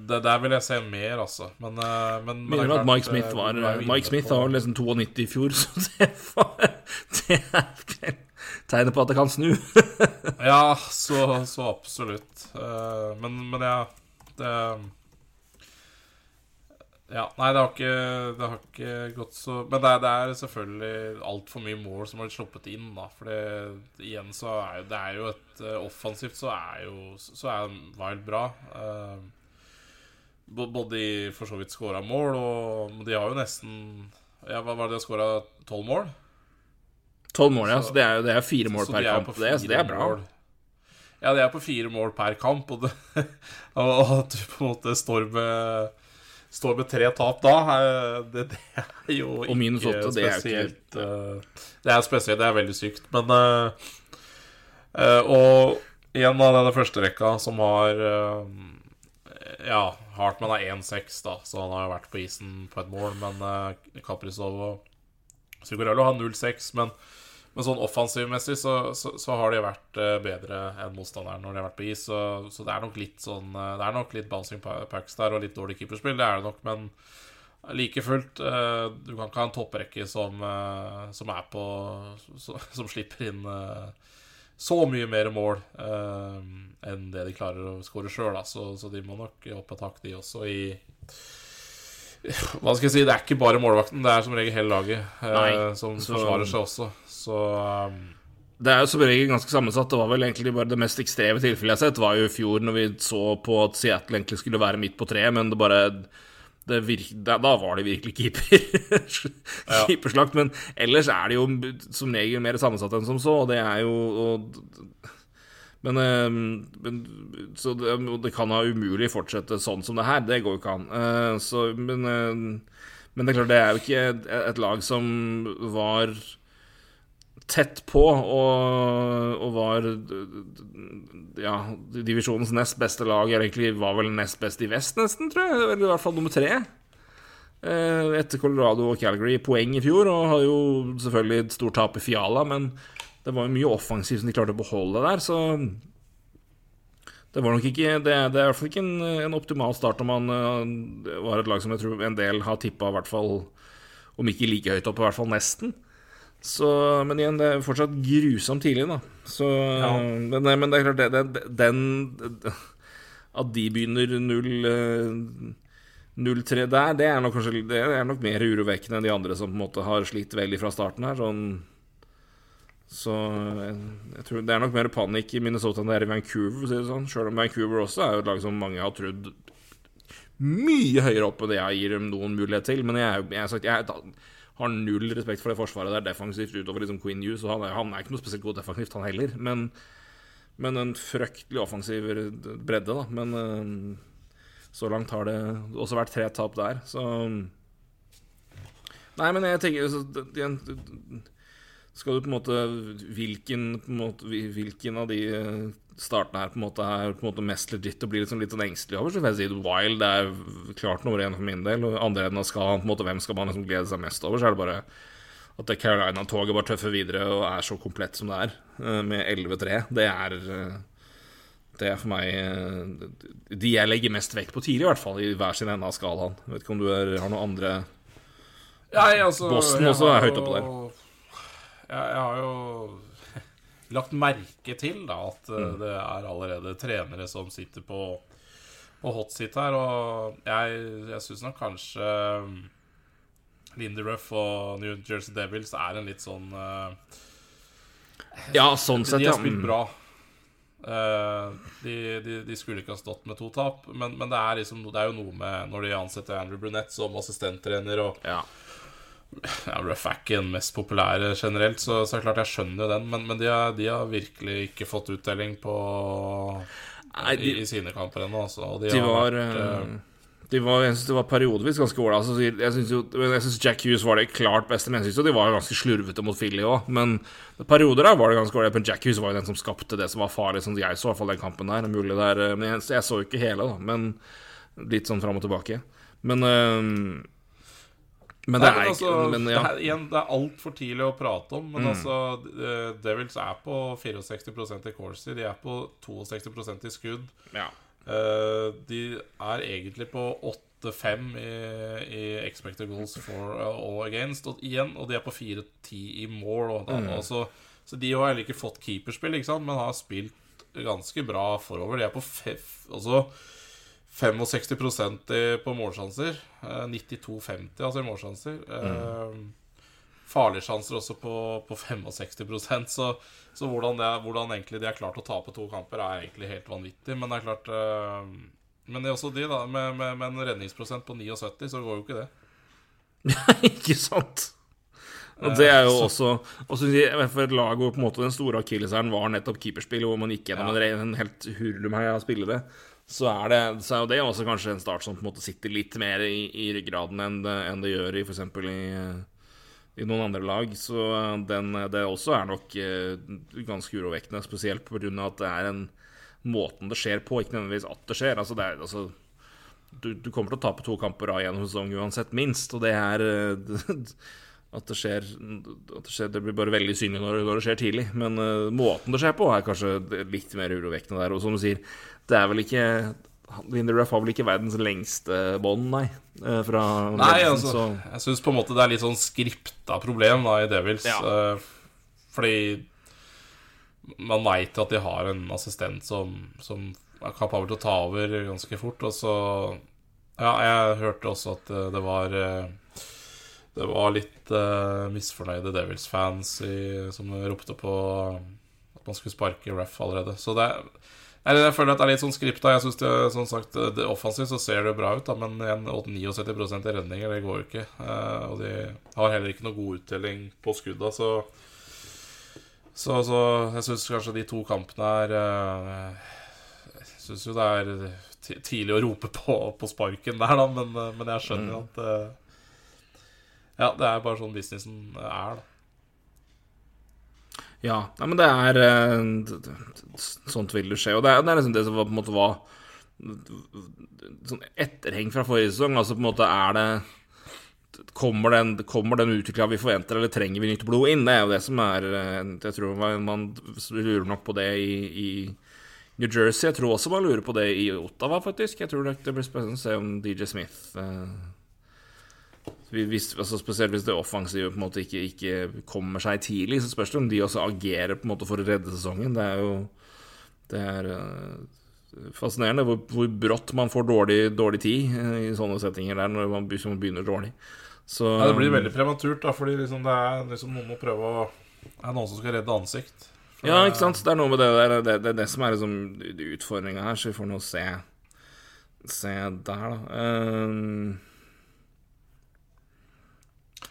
det der vil jeg se mer, altså. Men, eh, men, men klart, Mike Smith var, var Mike Smith har liksom 92 i fjor, så det var Det er tegnet på at det kan snu. Ja, så, så absolutt. Eh, men, men ja det, Ja, nei, det har ikke, det har ikke gått så Men det det er selvfølgelig altfor mye mål som har blitt sluppet inn, da. For det, igjen så er jo det er jo et eh, Offensivt så er jo Så er Wild bra. Eh, både de for så vidt scora mål, og de har jo nesten Ja, hva var det de har scora? Tolv mål? Tolv mål, ja. Så- det er jo det er fire mål per de kamp. Det, så det er bra. mål. Ja, de er på fire mål per kamp, og, det, og at du på en måte står med Står med tre tap da, eh, det, det er jo Og minus ikke åtte, det er ikke- spesielt eh, Det er spesielt, det er veldig sykt, men eh, Og igjen av denne første rekka som har Ja, Hartmann er 1-6, da, så han har vært på isen på et mål, men Kaprizov og Sigurello har 0-6, men men sånn offensivmessig så, så, så har de vært eh, bedre enn motstanderen når de har vært på is. Så, så det er nok litt sånn eh, Det er nok litt bouncing packs der og litt dårlig keeperspill, det er det nok, men like fullt eh, Du kan ikke ha en topprekke som, som er på Som slipper inn så mye mer mål enn det de klarer å skåre sjøl, så, så de må nok opp et hakk, de også, i hva skal jeg si, Det er ikke bare målvakten, det er som regel hele laget eh, som så- forsvarer seg også. Så um, Det er jo som regel ganske sammensatt. Det var vel egentlig bare det mest ekstreme tilfellet jeg har sett, var jo i fjor når vi så på at Seattle egentlig skulle være midt på treet, men det bare det virke, da, da var det virkelig keeper. keeperslakt. Men ellers er det jo som regel mer sammensatt enn som så, og det er jo og, men, eh, men Så det, det kan da umulig fortsette sånn som det her. Det går jo ikke an. Eh, Så, men, eh, men det er klart, det er jo ikke et, lag som var tett på og, og var ja, divisjonens nest beste lag. Eller egentlig var vel nest best i vest, nesten, tror jeg. Eller i hvert fall nummer tre. Etter Colorado og Calgary poeng i fjor, og har jo selvfølgelig et stort tap i Fiala, men det var jo mye offensivt som de klarte å beholde der, så det var nok ikke Det, det er i hvert fall ikke en, en optimal start om man eh, var et lag som jeg tror en del har tippa, i hvert fall om ikke like høyt opp, i hvert fall nesten. Så, men igjen, det er fortsatt grusomt tidlig, da. Så, men, men det er klart, det, det, den At de begynner 0 0-3 der, det er nok kanskje Det er nok mer urovekkende enn de andre som på en måte har slitt veldig fra starten her. Sånn så jeg, jeg tror det er nok mer panikk i Minnesota enn det er i Vancouver, for å si det sånn. Sjøl om Vancouver også er jo et lag som mange har trodd mye høyere opp enn det jeg gir dem noen mulighet til. Men jeg, jeg, sagt, jeg har null respekt for det forsvaret der defensivt utover liksom Queen Hughes. Og han er, han er ikke noe spesielt god defensivt, han heller. Men, men en fryktelig offensiv bredde, da. Men uh, så langt har det også vært tre tap der, så Nei, men jeg tenker Skal du på en måte Hvilken, på en måte, hvilken av de startene her på en måte er på en måte mest legit og blir liksom litt sånn engstelig over, så får jeg si Wild er klart nummer én for min del. Og andre enden av skalaen, på en måte, hvem skal man liksom glede seg mest over? Så er det bare at det Carolina-toget bare tøffer videre og er så komplett som det er, eh, med 11-3. Det er eh, Det er for meg eh, de jeg legger mest vekt på tidlig, i hvert fall, i hver sin ende av skalaen. Jeg vet ikke om du er, har noen andre Nei, altså, Boston også er høyt oppe der. Jeg, jeg har jo lagt merke til da, at mm. det er allerede trenere som sitter på, på hot seat her. Og jeg, jeg syns nok kanskje Linderuff Lindy Ruff og New Jersey Devils er en litt sånn uh, Ja, sånn sett, ja. De har spilt bra. Uh, de, de, de, skulle ikke ha stått med to tap, men, men det, er liksom, det, er jo noe med når de ansetter Andrew Brunette som assistenttrener og ja ja, Ruff er den mest populære generelt, så, så er det klart jeg skjønner jo den. Men, men de, har, de, har, virkelig ikke fått uttelling på Nei, de, i, i, sine kamper ennå. Altså. De, de, var, vært, uh, de var Jeg syns det var periodevis ganske ålreit. Altså, jeg syns Jack Hughes var det klart beste, men jeg syns de var ganske slurvete mot Philly òg. Men perioder der var det ganske ålreit. Men Jack Hughes var jo den som skapte det som var farlig, som jeg så i hvert fall den kampen der. Mulig der men jeg, jeg så ikke hele, da. Men litt sånn fram og tilbake. Men uh, men det, Nei, er, altså, men, ja. det, er, igjen, det er altfor tidlig å prate om. Men mm. altså, uh, Devils er på 64% i Corsi. De er på 62% i skudd. Ja. Uh, de er egentlig på 8-5 i, i, expected goals for og against. Og, igjen, og de er på 4-10 i more. Og, mm. altså, så de har heller ikke fått keeperspill, ikke sant? men har spilt ganske bra forover. De er på fef, altså 65% på målsjanser. 92-50 eh, altså i målsjanser. Mm. Eh, farlige sjanser også på, på 65 Så, så hvordan, det, hvordan, egentlig de har klart å tape to kamper, er egentlig helt vanvittig. Men det er klart uh, Men det er også de, da. Med, med, med, en redningsprosent på 79, så går jo ikke det. ikke sant? Og det er jo også også For et lag hvor på en måte den store akilleshæren var nettopp keeperspill, hvor man gikk gjennom ja. en helt hurlumhei av spillere så er, det, så er det også kanskje en start som på en måte sitter litt mer i, i ryggraden enn det, enn det gjør i f.eks. I, i noen andre lag. Så den, det også er nok eh, ganske urovekkende, spesielt pga. at det er en måten det skjer på, ikke nødvendigvis at det skjer. Altså, det er, altså du, du, kommer til å tape to kamper av gjennom sesong uansett, minst. Og det er eh, at det skjer, at det skjer Det blir bare veldig synlig når, når det skjer tidlig. Men uh, måten det skjer på, er kanskje litt mer urovekkende der. Og som du sier, det er vel ikke Lindy Ruff har vel ikke verdens lengste bånd, nei. Eh, fra nei, altså, så. jeg syns på en måte det er litt sånn skripta problem da i Devils. Ja. Uh, fordi man veit at de har en assistent som, som er kapabel til å ta over ganske fort. Og så Ja, jeg hørte også at det var Det var litt uh, misfornøyde Devils-fans som ropte på at man skulle sparke Ruff allerede. Så det er jeg føler at det er litt sånn skripta. Jeg synes det, som sagt, det Offensivt så ser det bra ut, da, men igjen 79 i redninger, det går jo ikke. Og de har heller ikke noe god uttelling på skudda, så Så, så jeg syns kanskje de to kampene er Jeg syns jo det er tidlig å rope på, på sparken der, da, men, men jeg skjønner mm. at Ja, det er bare sånn businessen er, da. Ja, nei, men det er eh, Sånt vil det skje. Og det er, det er liksom det som på en måte var sånn etterheng fra forrige sesong. Altså på en måte er det Kommer den, kommer den utviklinga vi forventer, eller trenger vi nytt blod inn? Det er jo det som er eh, Jeg tror man lurer nok på det i, i New Jersey. Jeg tror også man lurer på det i Ottawa, faktisk. Jeg tror det blir spennende å se om DJ Smith eh, hvis, altså spesielt hvis det offensive på en måte ikke, ikke, kommer seg tidlig, så spørs det om de også agerer på en måte for å redde sesongen. Det er jo Det er uh, fascinerende hvor, hvor, brått man får dårlig, dårlig tid uh, i sånne settinger der når man begynner dårlig. Så, ja, det blir veldig prematurt, da, fordi liksom det er liksom noen må prøve å Det er noen som skal redde ansikt. Ja, ikke sant. Det er noe med det der Det, det, det, som er liksom utfordringa her, så vi får nå se Se der, da. Ehm.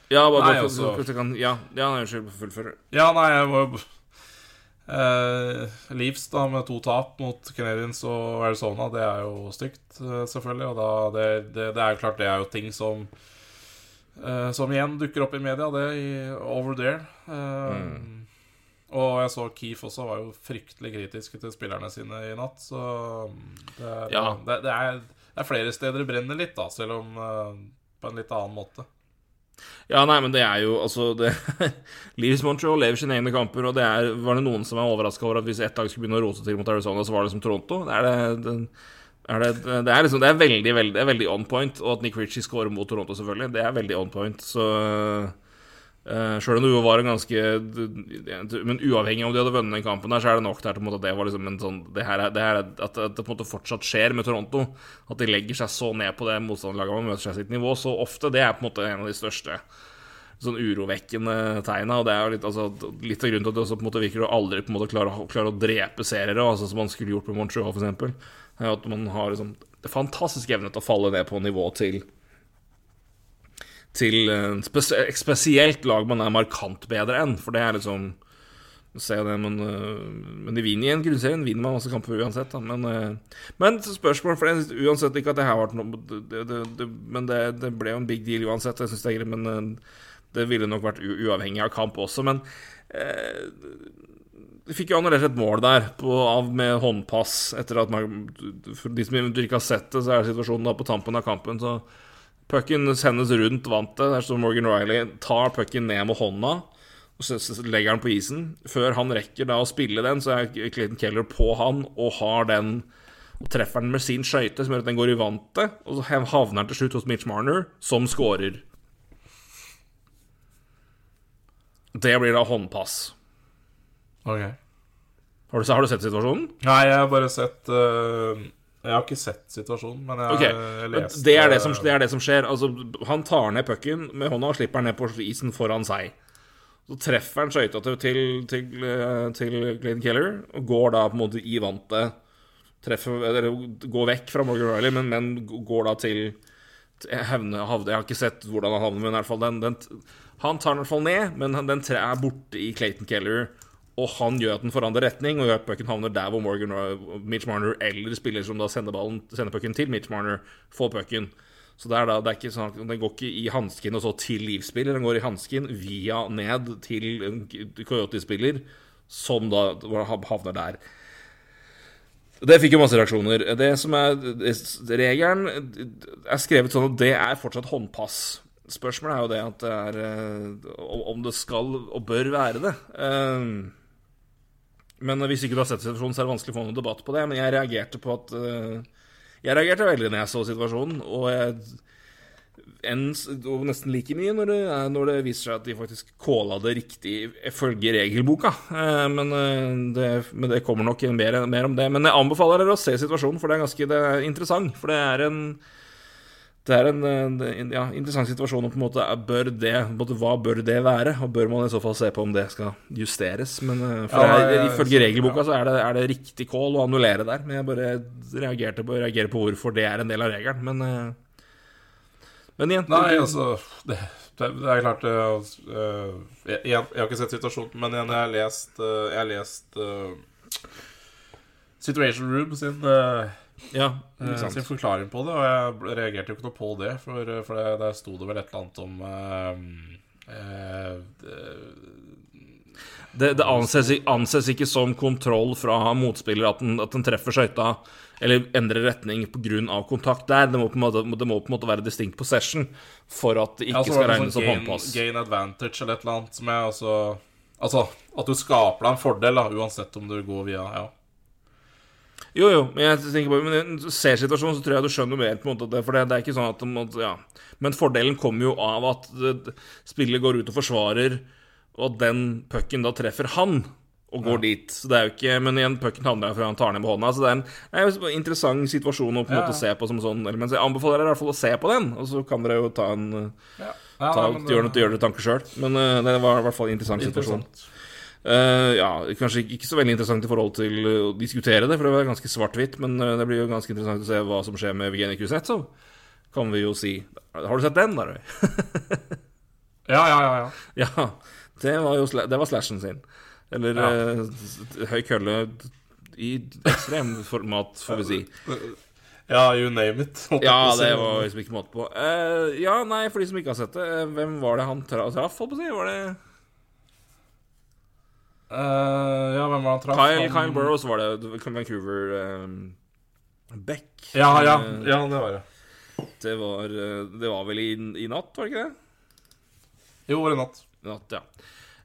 Ja, bare, Nei, for, altså- for, kan, Ja, ja nei, unnskyld. Fullfør. Ja, nei, jeg var jo eh, Leaves da med to tap mot Canadiens og Arizona, det er jo stygt, eh, selvfølgelig. Og da, det, det, det er jo klart det er jo ting som eh, Som igjen dukker opp i media, det i Over There. Eh, Og jeg så Keef også var jo fryktelig kritiske til spillerne sine i natt, så det, er- Ja. det, er, det er flere steder det brenner litt, da, selv om på en litt annen måte. Ja, nei, men det er jo altså det, Leaves Montreal lever sine egne kamper, og det er, var det noen som er overraska over at hvis ett lag skulle begynne å rote til mot Arizona, så var det som Toronto? Det er det, er det, er liksom veldig, veldig, veldig on point. Og at Nick Ritchie scorer mot Toronto, selvfølgelig, det er veldig on point. Så uh, Sjøl om det var en ganske Men uavhengig om de hadde vunnet den kampen, der så er det nok der til at det var liksom en sånn Det her er, det her er at, det på en måte fortsatt skjer med Toronto. At de legger seg så ned på det motstanderlaget man møter seg sitt nivå så ofte. Det er på en måte en av de største sånn urovekkende tegna. Og det er jo litt, altså, litt av grunnen til at det også på en måte virker å aldri på en måte klare, klare å drepe seriere, altså, som man skulle gjort med Montreal. Er at man har liksom fantastisk evne til å falle ned på nivå til til eh, spes spesielt lag man er markant bedre enn. For det er liksom Se det, men, eh, men de vinner i en grunnserien. Vinner man masse kamper uansett. Da. Men, eh, men spørsmål for det, Uansett ikke at det her var noe det, det, det, Men det, ble jo en big deal uansett. Jeg synes det er greit, men det ville nok vært uavhengig av kamp også. Men eh, de fikk jo annullert et mål der på, av, med håndpass etter at man, For de som ikke har sett det, så er situasjonen da på tampen av kampen. Så pucken sendes rundt vantet. Der står Morgan Riley, tar pucken ned med hånda og så, legger han på isen. Før han rekker da å spille den, så er Clayton Keller på han og har den og treffer den med sin skøyte, som gjør at den går i vantet. Og så havner den til slutt hos Mitch Marner, som scorer. Det blir da håndpass. Ok Har du, har du sett situasjonen? Nei, jeg har bare sett øh, Jeg har ikke sett situasjonen, men jeg okay. har leste lest det er det, som, det er det som skjer. Altså, han tar ned pucken med hånda og slipper den ned på isen foran seg. Så treffer han skøyta til, til, til, eh, til Clayton Keller og går da på en måte i vantet. Treffer, eller går vekk fra Morgan Riley, men, men går da til, til havne, havne, Jeg har ikke sett hvordan han havner, men i hvert fall den, den Han tar den i hvert fall ned, men den tre er borte i Clayton Keller. Og han gjør at den forandrer retning, og gjør at pucken havner der hvor Morgan, Mitch Marner eller spiller som da sender ballen Sender pucken til Mitch Marner, får pucken. Så det er da, det er ikke sånn, Den går ikke i hansken og så til livsspiller, den går i hansken via ned til en Coyote-spiller, som da havner der. Det fikk jo masse reaksjoner. Det som er Regelen er skrevet sånn at det er fortsatt håndpass. Spørsmålet er jo det at det er eh, Om det skal og bør være det. Eh, Men hvis ikke du har sett situasjonen, så er det vanskelig å få noen debatt på det. Men jeg reagerte på at eh, Jeg reagerte veldig når jeg så situasjonen, og jeg en, og nesten like mye når det, når det, viser seg at de faktisk calla det riktig ifølge regelboka. Men det, men det, kommer nok mer, mer, om det. Men jeg anbefaler dere å se situasjonen, for det er ganske det er interessant. For det er en det er en, en ja, interessant situasjon. Og på en måte bør det, måte, Hva bør det være? Og bør man i så fall se på om det skal justeres? Men for ja, jeg, ifølge regelboka så er det, er det riktig call å annullere der. Men jeg bare reagerte på, reagerer på hvorfor det er en del av regelen. Men, men igjen Nei, altså det, det, er klart uh, jeg, jeg, har ikke sett situasjonen, men igjen, jeg har lest, uh, jeg har lest uh, Situation Room sin ja, uh, sin forklaring på det, og jeg reagerte jo ikke noe på det, for, for det, der sto det vel et eller annet om uh, uh, det, det anses, anses, ikke som kontroll fra motspiller at den, at den treffer skøyta eller endrer retning pga. kontakt der. Det må, måte, det må på en måte være distinkt possession for at det ikke ja, skal regnes som gain, håndpass. Gain advantage eller et eller annet som er altså Altså at du skaper deg en fordel, da, uansett om du går via Ja. Jo, jo, men jeg tenker på men i ser situasjonen, så tror jeg du skjønner mer. på en måte det, For det, det er ikke sånn at måtte, ja. Men fordelen kommer jo av at spillet går ut og forsvarer, og at den pucken da treffer han og går ja. dit. Så det er jo ikke Men igjen, pucken handler før han tar ned med hånda. Så det er en, en interessant situasjon å på en ja. måte se på som sånn element. Så jeg anbefaler dere i hvert fall å se på den, og så kan dere jo ta en ja. ta, nei, men, gjøre, det gjøre dere tanker sjøl. Men uh, det var i hvert fall en interessant, interessant. situasjon. Eh, ja, kanskje ikke så veldig interessant i forhold til å diskutere det, for det var ganske svart-hvitt, men eh, det blir jo ganske interessant å se hva som skjer med Evgenij Kuznetsov, kan vi jo si. Har du sett den, da? Ja, ja, ja. ja. ja, det var jo det var slashen sin. Eller Ja. eh, høy kølle i ekstrem format, får vi si. Ja, you name it. Ja, det var liksom ikke måte på. Uh, ja, nei, for de som ikke har sett det, eh, hvem var det han tra traff, holdt på å si? Var det Eh, ja, hvem var han traff? Kyle, Kyle Burrows var det. det Vancouver um, Beck. Ja, ja, Eh, ja, det var det. Det var, eh, det var vel i, i natt, var det ikke det? Jo, var det natt. Natt, ja.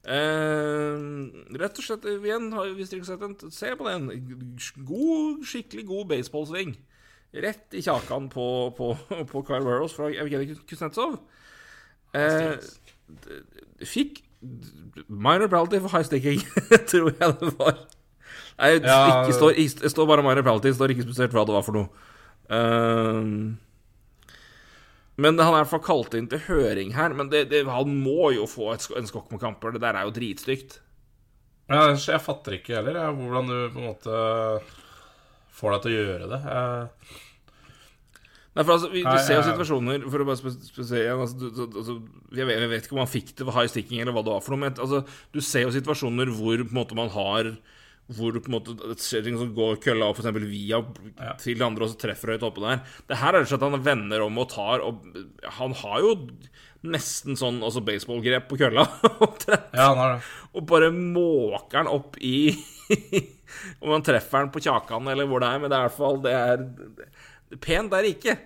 Uh, rett og slett, igjen, hvis dere ikke har sett den, se på den. God, skikkelig god baseballsving. Rett i kjakan på, på, på Kyle Burrows fra Evgenij Kuznetsov. Uh, fikk minor penalty for high sticking, tror jeg det var. Nei, Ja, ikke står, det står bare minor penalty, står ikke spesielt hva det var for noe. Eh, men han er i hvert fall kalt inn til høring her. Men det, det, han må jo få et, en skokk med kamper. Det der er jo dritstygt. Ja, jeg, jeg fatter ikke heller jeg, hvordan du på en måte får deg til å gjøre det. Eh, Nei, for altså, vi, Du Nei, ser jo situasjoner For å bare spe- igjen altså, du- du- altså, jeg, vet, jeg vet ikke om han fikk det ved high sticking eller hva det var for noe, men altså, du ser jo situasjoner hvor på en måte man har hvor på en måte det skjer ting som går kølla opp eksempel via Ja. til de andre, og så treffer høyt oppe der. Det her er det og at han vender om og tar og Han har jo nesten sånn altså baseballgrep på kølla. ja, han har det. og bare måker den opp i Om han treffer den på kjakan eller hvor det er, men det er i hvert fall Det er Pent er det ikke.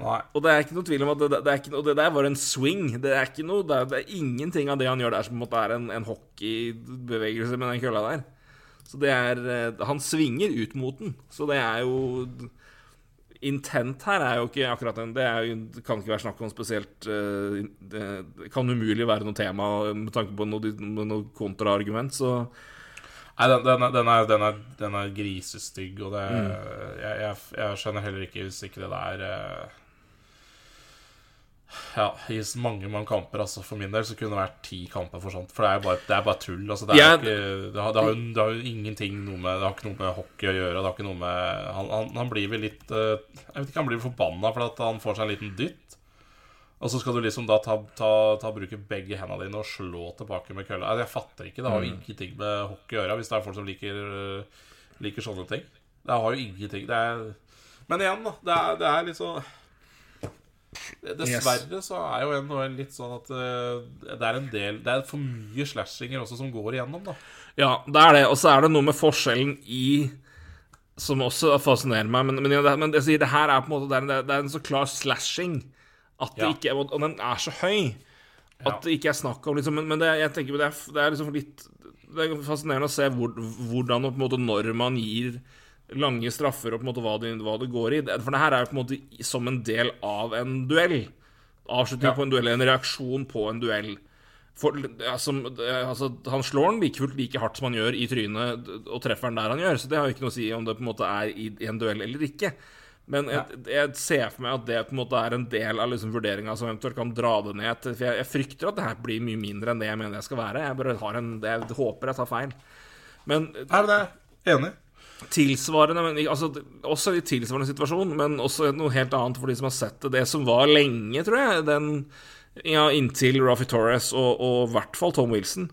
Nei. Og det er ikke noe tvil om at det, det, ikke det der var en swing. Det er noe Det er, det er ingenting av det han gjør der som på en måte er en, en hockeybevegelse med den kølla der. Så det er eh, Han svinger ut mot den. Så det er jo Intent her er jo ikke akkurat en Det, jo, kan ikke være snakk om spesielt eh, det kan umulig være noe tema med tanke på noe, noe kontraargument, så Nei, den, den, er, den, er, den, er, den er grisestygg, og det jeg, jeg, jeg skjønner heller ikke hvis ikke det der eh, Ja, gis mange mange kamper, altså. For min del så kunne det vært ti kamper for sånt. For det er bare, det er bare tull. Altså, det, Ja, ikke, det, har, det, har jo, det har jo ingenting noe med Det har ikke noe med hockey å gjøre. Det har ikke noe med Han, han, han blir vel litt eh, Jeg vet ikke, han blir forbanna for at han får seg en liten dytt. Og så skal du liksom da ta, ta, ta bruke begge hendene dine og slå tilbake med kølla. Altså, jeg fatter ikke. Det har jo ingenting med hockey å gjøre, hvis det er folk som liker, øh, liker sånne ting. Det har jo ingenting det er, Men igjen, da. Det er, det er litt sånn Dessverre så er jo NHL litt sånn at øh, det er en del Det er for mye slashinger også som går igjennom, da. Ja, det er det. Og så er det noe med forskjellen i Som også fascinerer meg. Men, men, men jeg sier det her er på en måte Det er en, det er en så klar slashing at det ikke Og den er så høy at det ikke er snakk om liksom Men, men det, jeg tenker det er, det er liksom litt Det er fascinerende å se hvor, hvordan og på en måte når man gir lange straffer og på en måte hva det, hva det går i. For det her er jo på en måte som en del av en duell. Avslutning Ja. på en duell, en reaksjon på en duell. For, altså, altså, han slår den like fullt like hardt som han gjør i trynet, og treffer den der han gjør. Så det har jo ikke noe å si om det på en måte er i, i en duell eller ikke. Men jeg, jeg ser for meg at det på en måte er en del av liksom vurderinga som eventuelt kan dra det ned. For jeg, jeg frykter at det her blir mye mindre enn det jeg mener jeg skal være. Jeg bare har en, jeg håper jeg tar feil. Men Er det det? Enig. tilsvarende men, altså, Også i tilsvarende situasjon, men også noe helt annet for de som har sett det. Det som var lenge, tror jeg, den ja, inntil Rafi Torres og, i hvert fall Tom Wilson,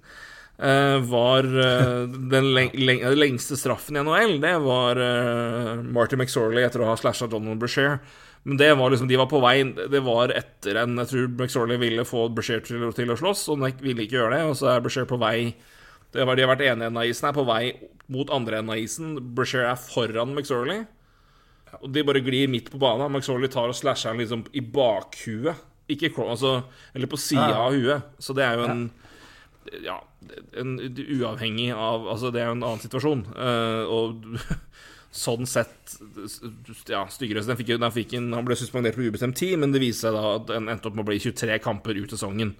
var eh, den leng leng lengste straffen i NHL. Det var Martin Marty McSorley etter å ha slasha Donald Brashear. Men det var liksom, de var på vei Det var etter en Jeg tror McSorley ville få Brashear til, til å slåss, og han ville ikke gjøre det. Og så er Brashear på vei det var, De har vært ene enden av isen, er på vei mot andre enden av isen. Brashear er foran McSorley. Og de bare glir midt på banen. McSorley tar og slasher han liksom i bakhuet. Ikke altså, Eller på sida av huet. Så det er jo en Ja, en, uavhengig av Altså, det er jo en annen situasjon. Uh, og sånn sett Ja, styggere. Den fikk, den fikk en, han ble suspendert på ubestemt tid, men det viste seg da at den endte opp med å bli 23 kamper ut sesongen.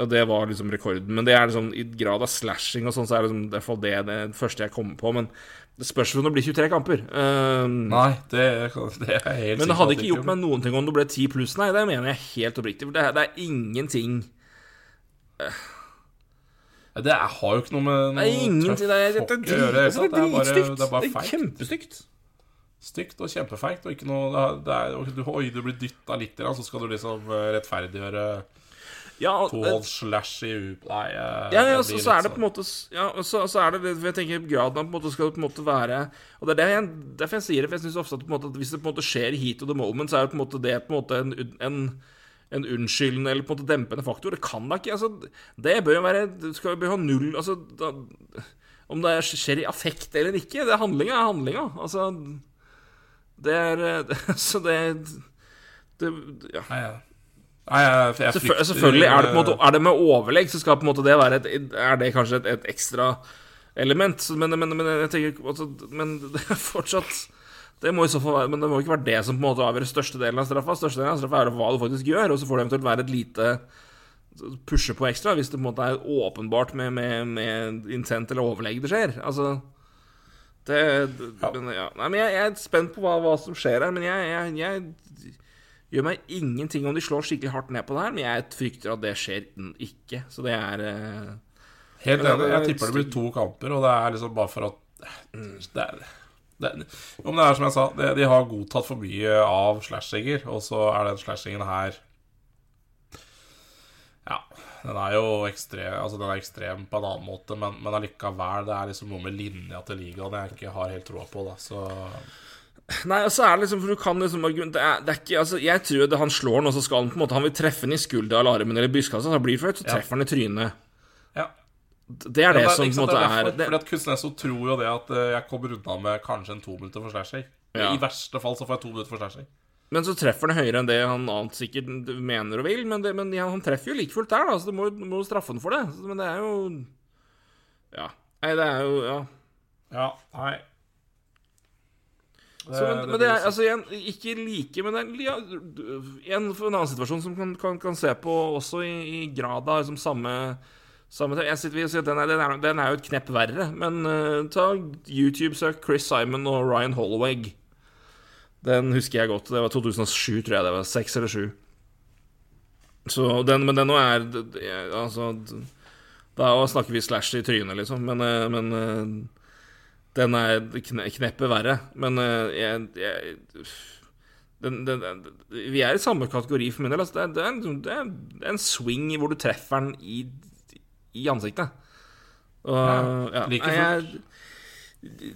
Og det var liksom rekorden. Men det er liksom i grad av slashing og sånn, så er det liksom, i hvert fall det, det første jeg kommer på. Men det spørs om det blir 23 kamper. Eh, Nei, det, det er helt helt men det hadde ikke gjort meg noen ting om det ble 10 pluss, nei. Det mener jeg helt oppriktig. For det, er- det er ingenting eh, Det har jo ikke noe med Det er noe ingenting Det er, det er, altså, det er Det er dritstygt. det er bare feigt. kjempestygt. Stygt og kjempefeigt. Og ikke noe det er, du, Oi, du blir dytta litt, så skal du liksom eh, rettferdiggjøre Ja, og- tolv slash i u... Nei, eh, Ja, ja så, så er det på en måte Ja, så, så er det det jeg tenker graden av på en måte skal det på en måte være Og det er det jeg, derfor jeg sier det, for jeg syns ofte at, måte, at hvis det på en måte skjer heat of the moment, så er det på en måte det på en måte en, en, en unnskyldende eller på en måte dempende faktor. Det kan da ikke altså, Det bør jo være Du skal jo ha null Altså da, Om det er- skjer i affekt eller ikke, det er handlinga er handlinga. Altså Det er eh, Så det, det Ja. Nei, ja. Nei, jeg, jeg frykter- Selvfølgelig er det måte Er det med overlegg, så skal på en måte det være et, Er det kanskje et, et ekstra element. Men, men, men jeg tenker altså, Men det er fortsatt Det må i så fall være Men det må ikke være det som på en måte avgjør størstedelen av straffa. Størstedelen av straffa er hva du faktisk gjør, og så får det eventuelt være et lite pushe på ekstra hvis det på en måte er åpenbart med, med, med intent eller overlegg det skjer. Altså det, men, ja. Nei, men jeg, jeg er spent på hva, hva som skjer her, men jeg, jeg, jeg gjør meg ingenting om de slår skikkelig hardt ned på det her, men jeg frykter at det skjer ikke. Så det er eh, Helt enig. det Jeg tipper det blir to kamper, og det er liksom bare for at det er, det, Om det er som jeg sa, det, de har godtatt for mye av slashinger, og så er den slashingen her Ja, den er jo ekstrem, altså den er ekstrem på en annen måte, men, men allikevel, det er liksom noe med linja til ligaen jeg ikke har helt troa på, da, så Nei, og så er det liksom For du kan liksom argument- det er, det er ikke Altså, jeg tror at han slår den, og så skal han på en måte Han vil treffe den i skulderalarmen eller brystkassa, så blir det for så så Ja. treffer han i trynet. Det er det Ja, som på en måte det er det, Fordi at Kuznetsov tror jo det at eh, jeg kommer unna med kanskje en to minutter for slashing. Ja. I verste fall så får jeg to minutter for slashing. Men så treffer han høyere enn det han annet sikkert mener og vil. Men, det, men ja, han treffer jo like fullt der, da, så du må, må jo straffe han for det. Men det er jo Ja. Nei, det er jo Ja. Ja, nei Det- Så, men, det men det er altså igjen ikke like, men det er en, en annen situasjon som kan, kan, kan se på også i, i grad av liksom samme Jeg sitter og sier at den er, den, er, den er jo et knepp verre, men uh, ta YouTube-søk Chris Simon og Ryan Holloway. Den husker jeg godt. Det var 2007, tror jeg det var. Seks eller sju. Så den, men den nå er Altså Da snakker vi slash i trynet, liksom. Men, eh, men eh, den er kne, kneppet verre. Men jeg, jeg den, den, den, Vi er i samme kategori for min del. Altså, det, det, er en, det er en swing hvor du treffer den i, i ansiktet. Og, Ja, ja, like jeg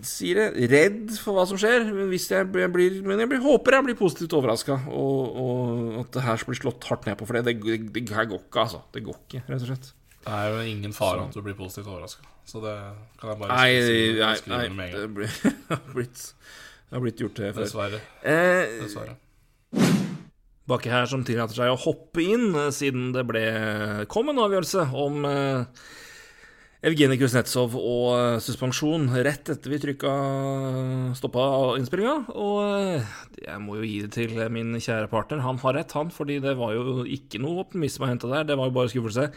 sier det. Redd for hva som skjer. Men, hvis jeg, jeg blir, men jeg blir, håper jeg blir positivt overraska, og, og at det her blir slått hardt ned på. For det, det, det her går ikke, altså. Det går ikke, rett og slett. Det er jo ingen fare at du blir positivt overraska. Så det kan jeg bare Nei, skrive, nei, skrive nei under med en det blir, har blitt, det har blitt gjort det før. Dessverre. Eh, Dessverre. Bakke her som tillater seg å hoppe inn, eh, siden det ble, kom en avgjørelse om eh, Evgenij Kuznetsov og eh, suspensjon rett etter vi trykka stoppa innspillinga. Og jeg må jo gi det til min kjære partner. Han har rett, han, fordi det var jo ikke noe optimisme å hente der. Det var jo bare skuffelse.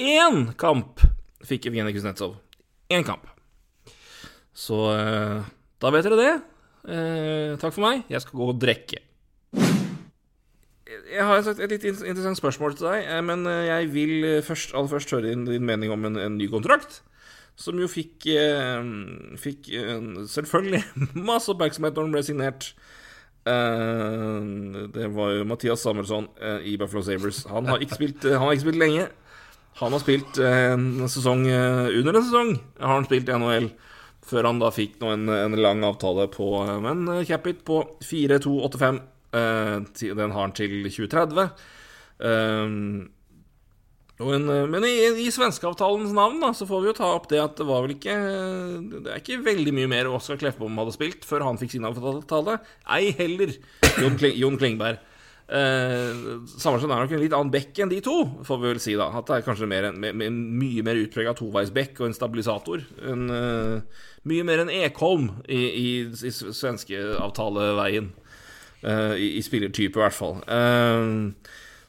Én kamp fikk Evgenij Kuznetsov. Én kamp. Så da vet dere det. Takk for meg. Jeg skal gå og drikke. Jeg har et litt interessant spørsmål til deg, eh, men eh, jeg vil eh, først, aller først høre din, din mening om en, en ny kontrakt. Som jo fikk, fikk selvfølgelig masse oppmerksomhet når den ble signert. Det var jo Mathias Samuelsson i Buffalo Sabres. Han har ikke spilt, har ikke spilt lenge. Han har spilt en sesong under en sesong. Har han spilt i NHL. Før han da fikk nå en, en lang avtale på eh, cap-it på 4285. Eh, den har han til 2030. Eh, en, eh, men i, i svenskeavtalens navn da, så får vi jo ta opp det at det var vel ikke Det er ikke veldig mye mer Oskar Kleffbom hadde spilt før han fikk sin avtale. Ei heller Jon, Kling, Jon Klingberg. Eh, Samuelsson er nok en litt annen bekk enn de to, får vi vel si. da At det er kanskje mer en, med, med mye mer utprega toveisbekk og en stabilisator. En, eh, mye mer enn Ekholm i, i, i svenskeavtaleveien. Uh, i, I spillertype, i hvert fall. Eh,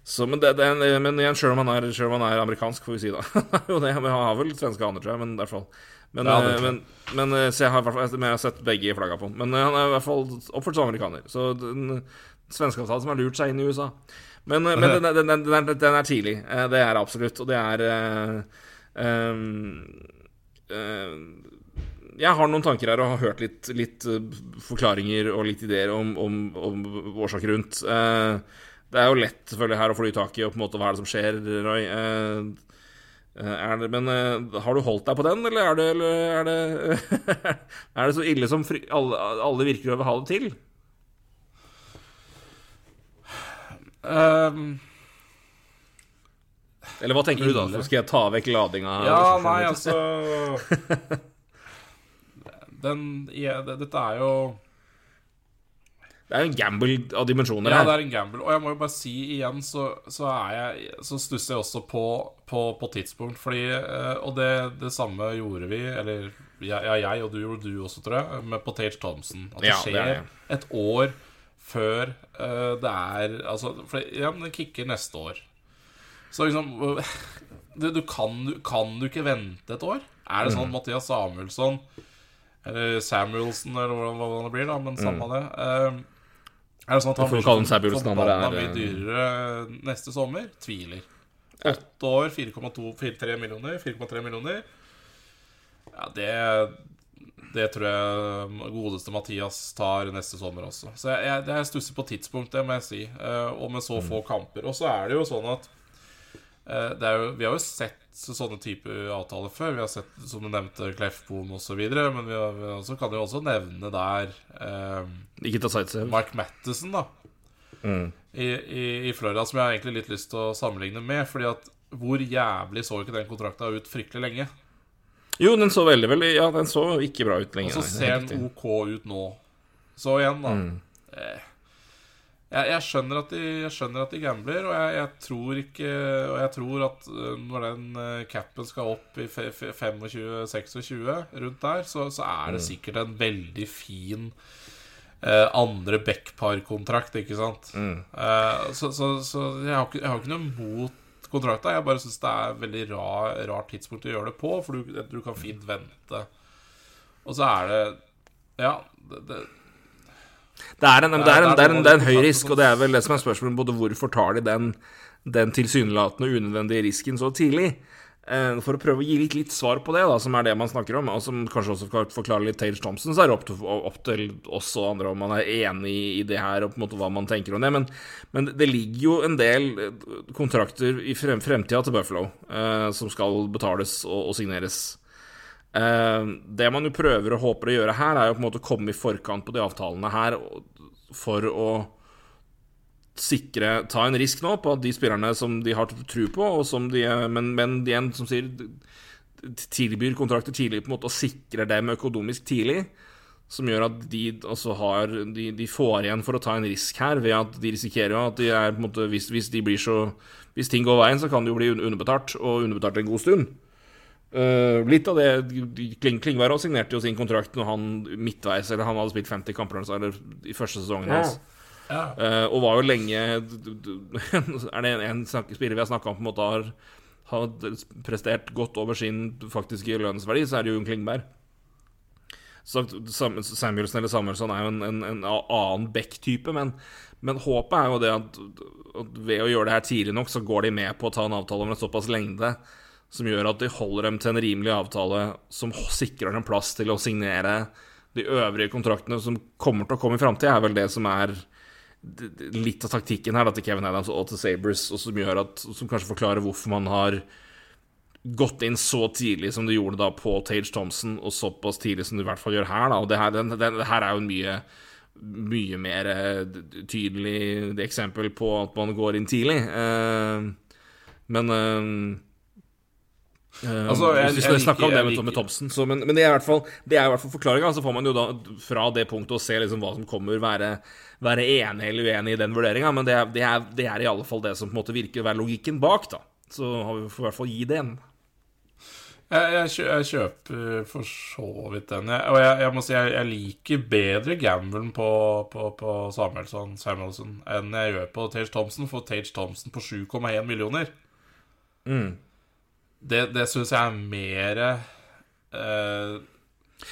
så, men, det, det er men igjen, sjøl om, han er- selv om han er amerikansk, får vi si, da. han har vel svenske aner, tror jeg, men i hvert fall. Men, Ja, eh, men, men eh, så jeg har, men jeg har sett begge flagga på. Men eh, han er i hvert fall oppført som amerikaner. Så den svenske avtalen som har lurt seg inn i USA. Men, eh, men den, den, den, er, den er tidlig. Eh, Det er absolutt. Og det er eh, um, eh, jeg har noen tanker her og har hørt litt, litt eh, forklaringer og litt ideer om, om, om årsaker rundt. Eh, det er jo lett selvfølgelig her å få tak i og på en måte hva er det som skjer, Roy. Eh, det, men har du holdt deg på den, eller er det, eller er det, er det så ille som fri, alle, alle virker å ha det til? Um, Eller hva tenker du da? Så skal jeg ta vekk ladinga? ja, nei, altså Den ja, det, Dette er jo Det er jo en gamble av dimensjoner Ja, her. det er en gamble. Og jeg må jo bare si igjen, så, så jeg Så stusser jeg også på, på, på tidspunkt, fordi eh, Og det, det samme gjorde vi, eller ja, ja, jeg og du gjorde du også, tror jeg, med Potage Thompson. At det Ja, skjer er det. et år før uh, det er Altså, for ja, det kicker neste år. Så liksom du, du kan, kan du ikke vente et år? Er det sånn Mm. Mathias Samuelsson eller Samuelsen, eller hvordan, hva det blir, da, men samme det. Uh, er det sånn at han blir så forbanna mye eh, dyrere neste sommer? Tviler. Åtte år, 4,3 millioner. 4,3 millioner. Ja, det Det tror jeg godeste Mathias tar neste sommer også. Så jeg, jeg, jeg stusser på tidspunktet, må jeg si. Uh, og med så Mm. få kamper. Og så er det jo sånn at jo, Vi har jo sett sånne typer avtaler før. Vi har sett, som du nevnte, Kleffbom osv. Men vi, har, vi også, kan jo også nevne der eh, Ikke ta sightseeing. Mark Mattison, da. Mm. I, i, I Florida, som jeg har egentlig litt lyst til å sammenligne med. Fordi at hvor jævlig så ikke den kontrakta ut fryktelig lenge? Jo, den så veldig, veldig Ja, den så ikke bra ut lenge. Og så er ser den OK ut nå. Så igjen, da. Mm. Eh, jeg, jeg, skjønner at de, jeg skjønner at de gambler, og jeg, jeg tror ikke Og jeg tror at eh, når den eh, capen skal opp i fe- fe- 25-26, rundt der, så, så er det Mm. sikkert en veldig fin eh, andre backpar-kontrakt, ikke sant? Mm. Eh, så så, så jeg, har ikke, jeg har ikke noe mot kontrakta. Jeg bare syns det er et veldig rar, rart tidspunkt å gjøre det på, for du, du kan fint vente. Og så er det Ja, det, det, Det er en, en, høy risk, og det er vel det som er spørsmålet. Både hvorfor tar de den, den tilsynelatende unødvendige risken så tidlig? Eh, For å prøve å gi litt, litt svar på det, da, som er det man snakker om, og som kanskje også kan forklare litt Tage Thompson, så er det opp til, opp til oss og andre om man er enig i det her, og på en måte hva man tenker om det. Men, men det ligger jo en del eh, kontrakter i frem, fremtida til Buffalo eh, som skal betales og, og signeres. Eh, det man jo prøver og håper å gjøre her, er jo på en måte å komme i forkant på de avtalene her for å sikre Ta en risk nå på at de spillerne som de har tro på, og som de Men, men igjen, som sier tilbyr kontrakter tidlig, på en måte og sikrer dem økonomisk tidlig. Som gjør at de altså har de, de får igjen for å ta en risk her, ved at de risikerer jo at de er på en måte Hvis, hvis de blir så Hvis ting går veien, så kan de jo bli underbetalt, og underbetalt en god stund. Eh, litt av det Kling, Klingberg også signerte jo sin kontrakt når han midtveis Eller han hadde spilt 50 kamper eller i første sesongen hans. ja. Uh, og var jo lenge Er det en, en spiller vi har snakka om på en måte har, har prestert godt over sin faktiske lønnsverdi, så er det jo Klingberg. Så Samuelsen eller Samuelsson er jo en, en, en annen Beck-type, men, men håpet er jo det at, at ved å gjøre det her tidlig nok, så går de med på å ta en avtale om en såpass lengde som gjør at de holder dem til en rimelig avtale som sikrer dem plass til å signere de øvrige kontraktene som kommer til å komme i framtida, er vel det som er litt av taktikken her da, til Kevin Adams og til Sabres, og som at Som kanskje forklarer hvorfor man har gått inn så tidlig som du gjorde da på Tage Thompson, og såpass tidlig som du i hvert fall gjør her. da Og det her, den, den, det her er jo en mye mye mer eh, tydelig eksempel på at man går inn tidlig. Eh, men eh, eh, Altså, jeg- Hvis vi snakker om det med, med Thomsen, så, men, men det er i hvert fall Det i hvert fall forklaringa. Så får man jo da fra det punktet å se liksom hva som kommer, være, være enig eller uenig i den vurderinga. Men det er, det, er, det er i alle fall det som på en måte virker å være logikken bak, da. Så har vi får i hvert fall gi det en. Jeg, jeg, jeg kjøper for så vidt den. Jeg, og jeg, jeg må si jeg, jeg liker bedre gambelen på, på, på Samuelsson, Samuelson enn jeg gjør på Tage Thompson, for Tage Thompson på 7,1 millioner Mm. Det, det syns jeg er mer uh,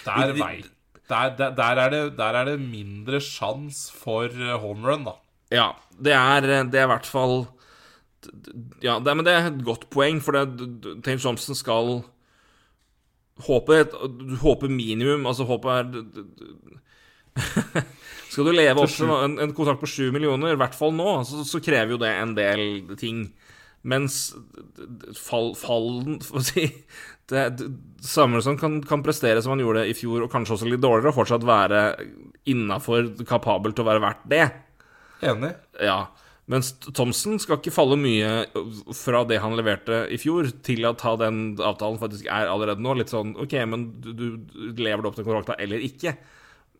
der, vei, der, der, der, er det, der er det mindre sjans for eh, home run, da. Ja, det er, det er i hvert fall Ja, det, men det er et godt poeng, for det, Tames Thompson skal håpe, Du håper minimum Altså, håpet er Skal du leve opp til en, en kontrakt på 7 millioner, i hvert fall nå, så, så, krever jo det en del ting. Mens fall, fallen si Samuelsson kan, kan, prestere som han gjorde i fjor, og kanskje også litt dårligere, og fortsatt være innafor kapabel til å være verdt det. Enig. Ja. Mens Thomsen skal ikke falle mye fra det han leverte i fjor, til at den avtalen faktisk er allerede nå. Litt sånn OK, men du, du lever det opp til kontrakta eller ikke?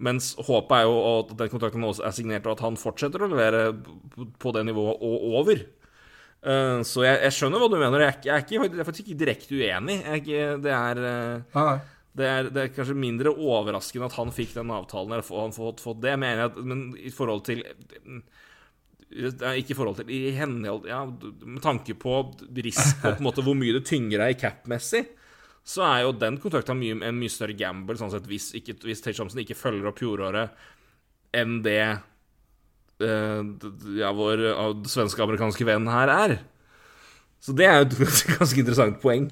Mens håpet er jo at den kontrakten også er signert, og at han fortsetter å levere på det nivået og over. Uh, så jeg, jeg, skjønner hva du mener. Jeg er, jeg er, ikke, jeg er faktisk ikke direkte uenig. Ikke, det, er, uh, det, er, det, er, kanskje mindre overraskende at han fikk den avtalen, eller han fått, fått det, mener jeg, men i forhold til ikke i forhold til I henhold ja, Med tanke på risiko, på en måte, hvor mye det tynger deg cap-messig, så er jo den kontrakten mye, en mye større gamble, sånn sett, hvis, ikke, hvis Tate Thompson ikke følger opp fjoråret, enn det ja, vår svenske-amerikanske venn her er. Så det er jo et ganske interessant poeng.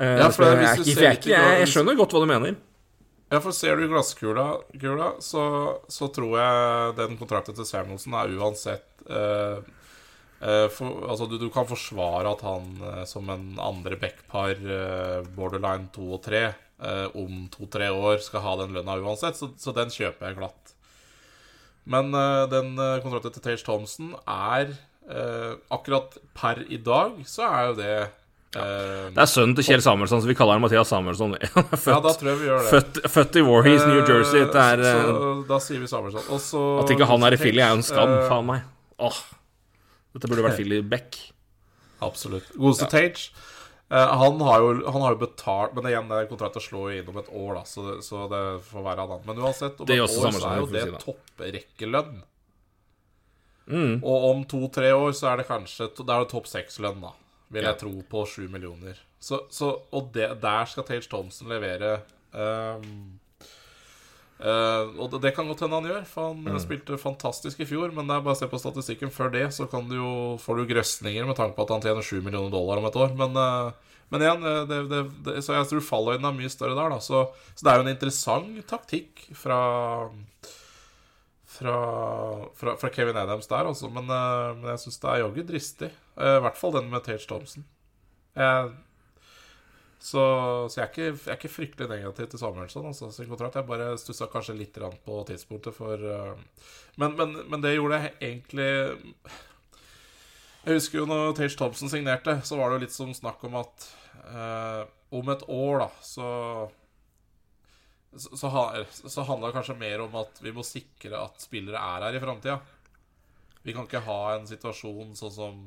Uh, ja, for jeg, jeg, jeg, jeg, skjønner godt hva du mener. Ja, for ser du glasskula, kula, så, så, tror jeg den kontrakten til Samuelsen er uansett uh, uh, for, Altså, du, du, kan forsvare at han uh, som en andre backpar, borderline to og tre, om to-tre år skal ha den lønna uansett, så, så, den kjøper jeg glatt. Men den kontrakten til Tage Thompson er Akkurat per i dag så er jo det ja. Det er sønnen til Kjell Samuelsson, så vi kaller han Mathias Samuelsson. født, ja, da tror jeg vi gjør det Født, født i Warhees, New Jersey. Det er, så, da sier vi Samuelsson. Også, at ikke han er i Philly, er jo en skam, uh, faen meg. Åh, dette burde vært Philly Beck. Absolutt. Godeste ja. Tage. Uh, han, har jo, han, har jo, betalt Men igjen, det er kontrakten slår jo inn om et år, da, så så det får være annet. Men uansett, om et år så er jo det topprekkelønn. Mm. Og om to-tre år så er det kanskje Det er det topp seks-lønn, da vil jeg tro, på sju millioner. Så, så, og det, der skal Tage Thompson levere um, uh, Og det, det, kan godt hende han gjør, for han mm. spilte fantastisk i fjor. Men det er bare å se på statistikken før det, så kan du jo, får du grøsninger med tanke på at han tjener 7 millioner dollar om et år. Men, uh, men igjen, det, det, så jeg tror falløyden er mye større der, da. Så, så det er jo en interessant taktikk fra fra, fra, fra, Kevin Adams der, altså. Men, uh, men jeg syns det er jaggu dristig. Uh, I hvert fall den med Tage Thompson. Jeg, så, så jeg, er ikke, jeg, er ikke, fryktelig negativ til Samuelsson altså, sin kontrakt. Jeg bare stussa kanskje litt på tidspunktet for uh, men, men, men, det gjorde jeg egentlig Jeg husker jo når Tage Thompson signerte, så var det jo litt som snakk om at om et år, da, så så, så, så handla det kanskje mer om at vi må sikre at spillere er her i framtida. Vi kan ikke ha en situasjon sånn som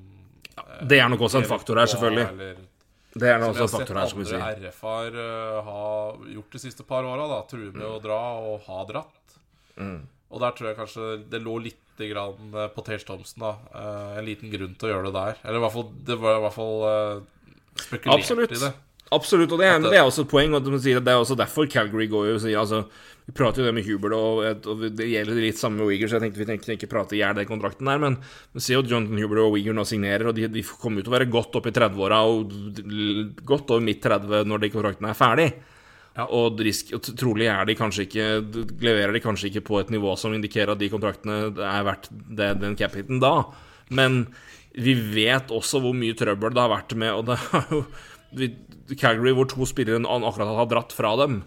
ja, Det er nok også en faktor her, selvfølgelig. Eller, det er nok også en faktor her, som vi sier. Som RF-er uh, har gjort de siste par åra. True med mm. å dra og ha dratt. Mm. Og der tror jeg kanskje det lå litt grann eh, på Tage Thompson. da uh, En liten grunn til å gjøre det der. Eller i hvert fall, det var i hvert fall spekulert Absolutt. i det. Absolutt, og det er, det er, også et poeng. Og det er også derfor Calgary går jo og sier altså, Vi prater jo det med Hubert, og, og det gjelder litt samme med Uyghur, så jeg tenkte vi tenkte ikke prate i hjel den kontrakten der. Men vi ser jo Jonathan Hubert og Uyghur nå signerer, og de, de kommer jo til å være godt opp i 30-åra og godt over midt 30 når de kontraktene er ferdig. Ja. Og, risk, og, trolig er de kanskje ikke leverer de kanskje ikke på et nivå som indikerer at de kontraktene er verdt det, den cap-hiten da. Men vi vet også hvor mye trøbbel det har vært med Og det har jo Calgary, hvor to spillere akkurat har dratt fra dem.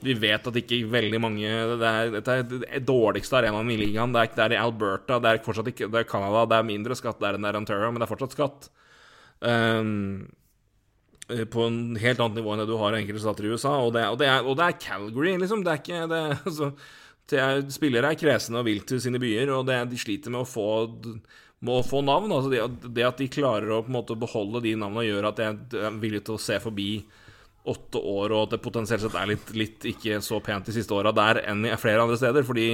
Vi vet at ikke veldig mange Det er, dette er det dårligste arenaen i ligaen. Det er, det er i Alberta, det er fortsatt ikke Det er Canada, det er mindre skatt der enn det er Ontario, men det er fortsatt skatt. Um, på en helt annet nivå enn det du har i enkelte stater i USA. Og det, og det, er, og det er, Calgary, liksom. Det er ikke det, altså, er, Spillere er kresne og vilt i sine byer, og de sliter med å få må få navn. Altså det, det, at de klarer å på en måte beholde de navnene, gjør at jeg er villig til å se forbi åtte år, og at det potensielt sett er litt, litt ikke så pent de siste åra der enn i flere andre steder. Fordi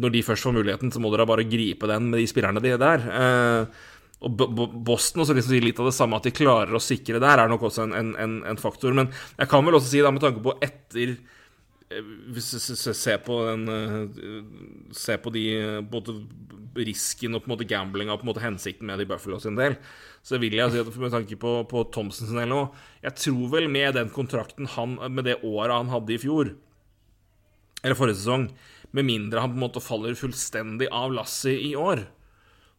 når de først får muligheten, så må dere bare gripe den med de spillerne de er der. Eh, og Boston også liksom litt av det samme, at de klarer å sikre der, er nok også en, en, en, faktor. Men jeg kan vel også si, da, med tanke på etter Hvis du ser på den eh, Se på de eh, både risken og på en måte gamblinga og på en måte hensikten med det i Buffalo sin del, så vil jeg si at med tanke på, på Thomsen sin del nå Jeg tror vel med den kontrakten han Med det året han hadde i fjor, eller forrige sesong, med mindre han på en måte faller fullstendig av lasset i år,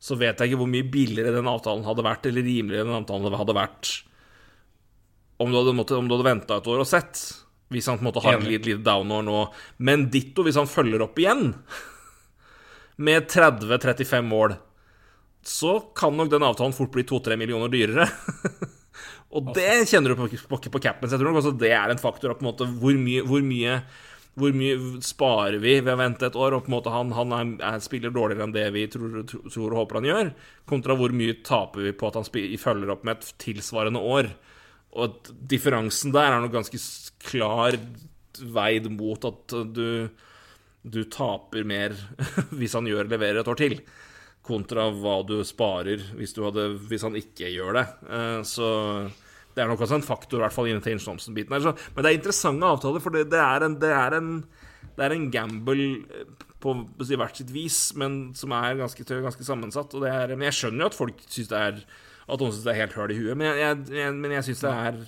så vet jeg ikke hvor mye billigere den avtalen hadde vært, eller rimeligere den avtalen hadde vært om du hadde, måttet- om du hadde venta et år og sett. Hvis han på en måte har et lite downår nå. Men ditto hvis han følger opp igjen med 30-35 mål, så kan nok den avtalen fort bli 2-3 millioner dyrere. og det kjenner du på, på, på capen. Så jeg tror nok også det er en faktor. På en måte, hvor, mye, hvor, mye, hvor mye sparer vi ved å vente et år? Og på en måte han, han er, er, spiller dårligere enn det vi tror, tror, tror og håper han gjør, kontra hvor mye taper vi på at han spiller, følger opp med et tilsvarende år. Og differansen der er nok ganske klar veid mot at du, du taper mer hvis han gjør leverer et år til, kontra hva du sparer hvis, du hadde, hvis han ikke gjør det. Eh, Så det er nok også en faktor, i hvert fall innen Inge Thompson-biten Men det er interessante avtaler, for det, er en, det, er en, det er en gamble eh, på på si, hvert sitt vis, men som er ganske, ganske sammensatt. Er, men jeg skjønner jo at folk syns det er At noen syns det er helt høl i huet, men jeg, jeg, men jeg syns det er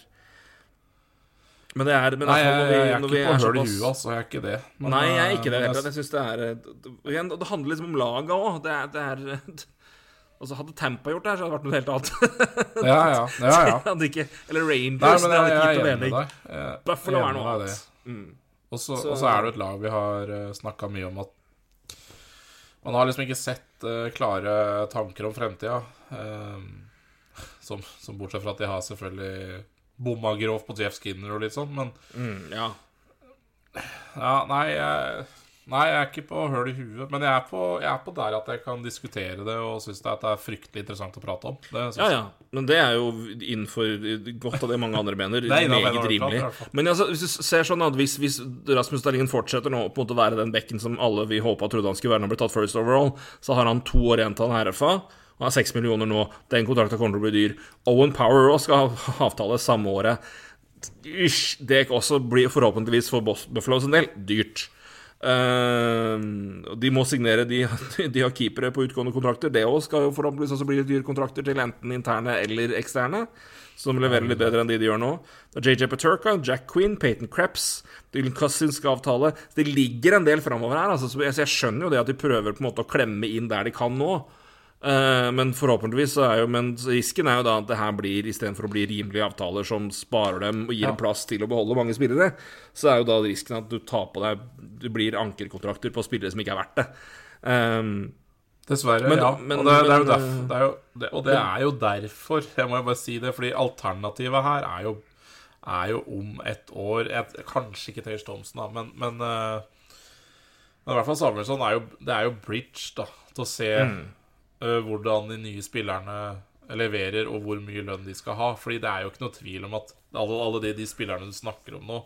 Men det er men Nei, jeg, jeg, jeg, når vi- jeg er ikke på hull i huet, altså. Jeg er ikke det. Men, Nei, jeg er eh, ikke det. jeg- Jeg synes det er igjen, det handler liksom om laga òg. Det det er Altså, hadde Tampa gjort det her, så hadde det vært noe helt annet. Ja, ja. ja, ja. hadde ikke, eller Nei, Rangers. men det hadde ikke gitt noe mening. Buffalo er noe annet. Mm. Og så er det et lag vi har snakka mye om at Man har liksom ikke sett uh, klare tanker om fremtida. Um, som, som bortsett fra at de har selvfølgelig bomma grovt på Jeff Skinner og litt sånn, men Mm, ja. ja, nei jeg, Nei, jeg er ikke på høl i huet, men jeg er på, jeg er på der at jeg kan diskutere det og syns det, at det er fryktelig interessant å prate om. Det ja, ja. Men det er jo innenfor godt av det mange andre mener. Er meget rimelig. Men altså, hvis du ser sånn at hvis, hvis Rasmus Dahlin fortsetter nå på en måte å være den bekken som alle vi håpa trodde han skulle være når han ble tatt first overall, så har han to år igjen til han er RFA. Han har seks millioner nå. Den kontrakten kommer til å bli dyr. Owen Power også skal ha avtale samme året. Ish, det også blir forhåpentligvis for Buffalo sin del dyrt. Uh, de må signere De, de har keepere på utgående kontrakter. Det òg skal jo forhåpentligvis også bli litt dyre kontrakter til enten interne eller eksterne. Som leverer litt bedre enn de de gjør nå. Det er JJ Paterka, Jack Quinn, Peyton Kreps, Dylan Cousins skal avtale. Det ligger en del framover her. Altså, så jeg skjønner jo det at de prøver på en måte å klemme inn der de kan nå. Eh, men forhåpentligvis så er jo Men risken er jo da at det her blir istedenfor å bli rimelige avtaler som sparer dem og gir dem plass til å beholde mange spillere, så er jo da risken at du tar på deg Du blir ankerkontrakter på spillere som ikke er verdt det. Um, Dessverre, Men- ja. men- og, det, det er jo men, derfor, det er jo, det, og det er jo derfor, jeg må jo bare si det, fordi alternativet her er jo, er jo om et år jeg, Kanskje ikke Taylor Thompson, da, men, men, eh, men i hvert fall Samuelsson er jo Det er jo bridge, da, til å se eh, hvordan de nye spillerne leverer, og hvor mye lønn de skal ha. Fordi det er jo ikke noe tvil om at alle, alle de, de spillerne du snakker om nå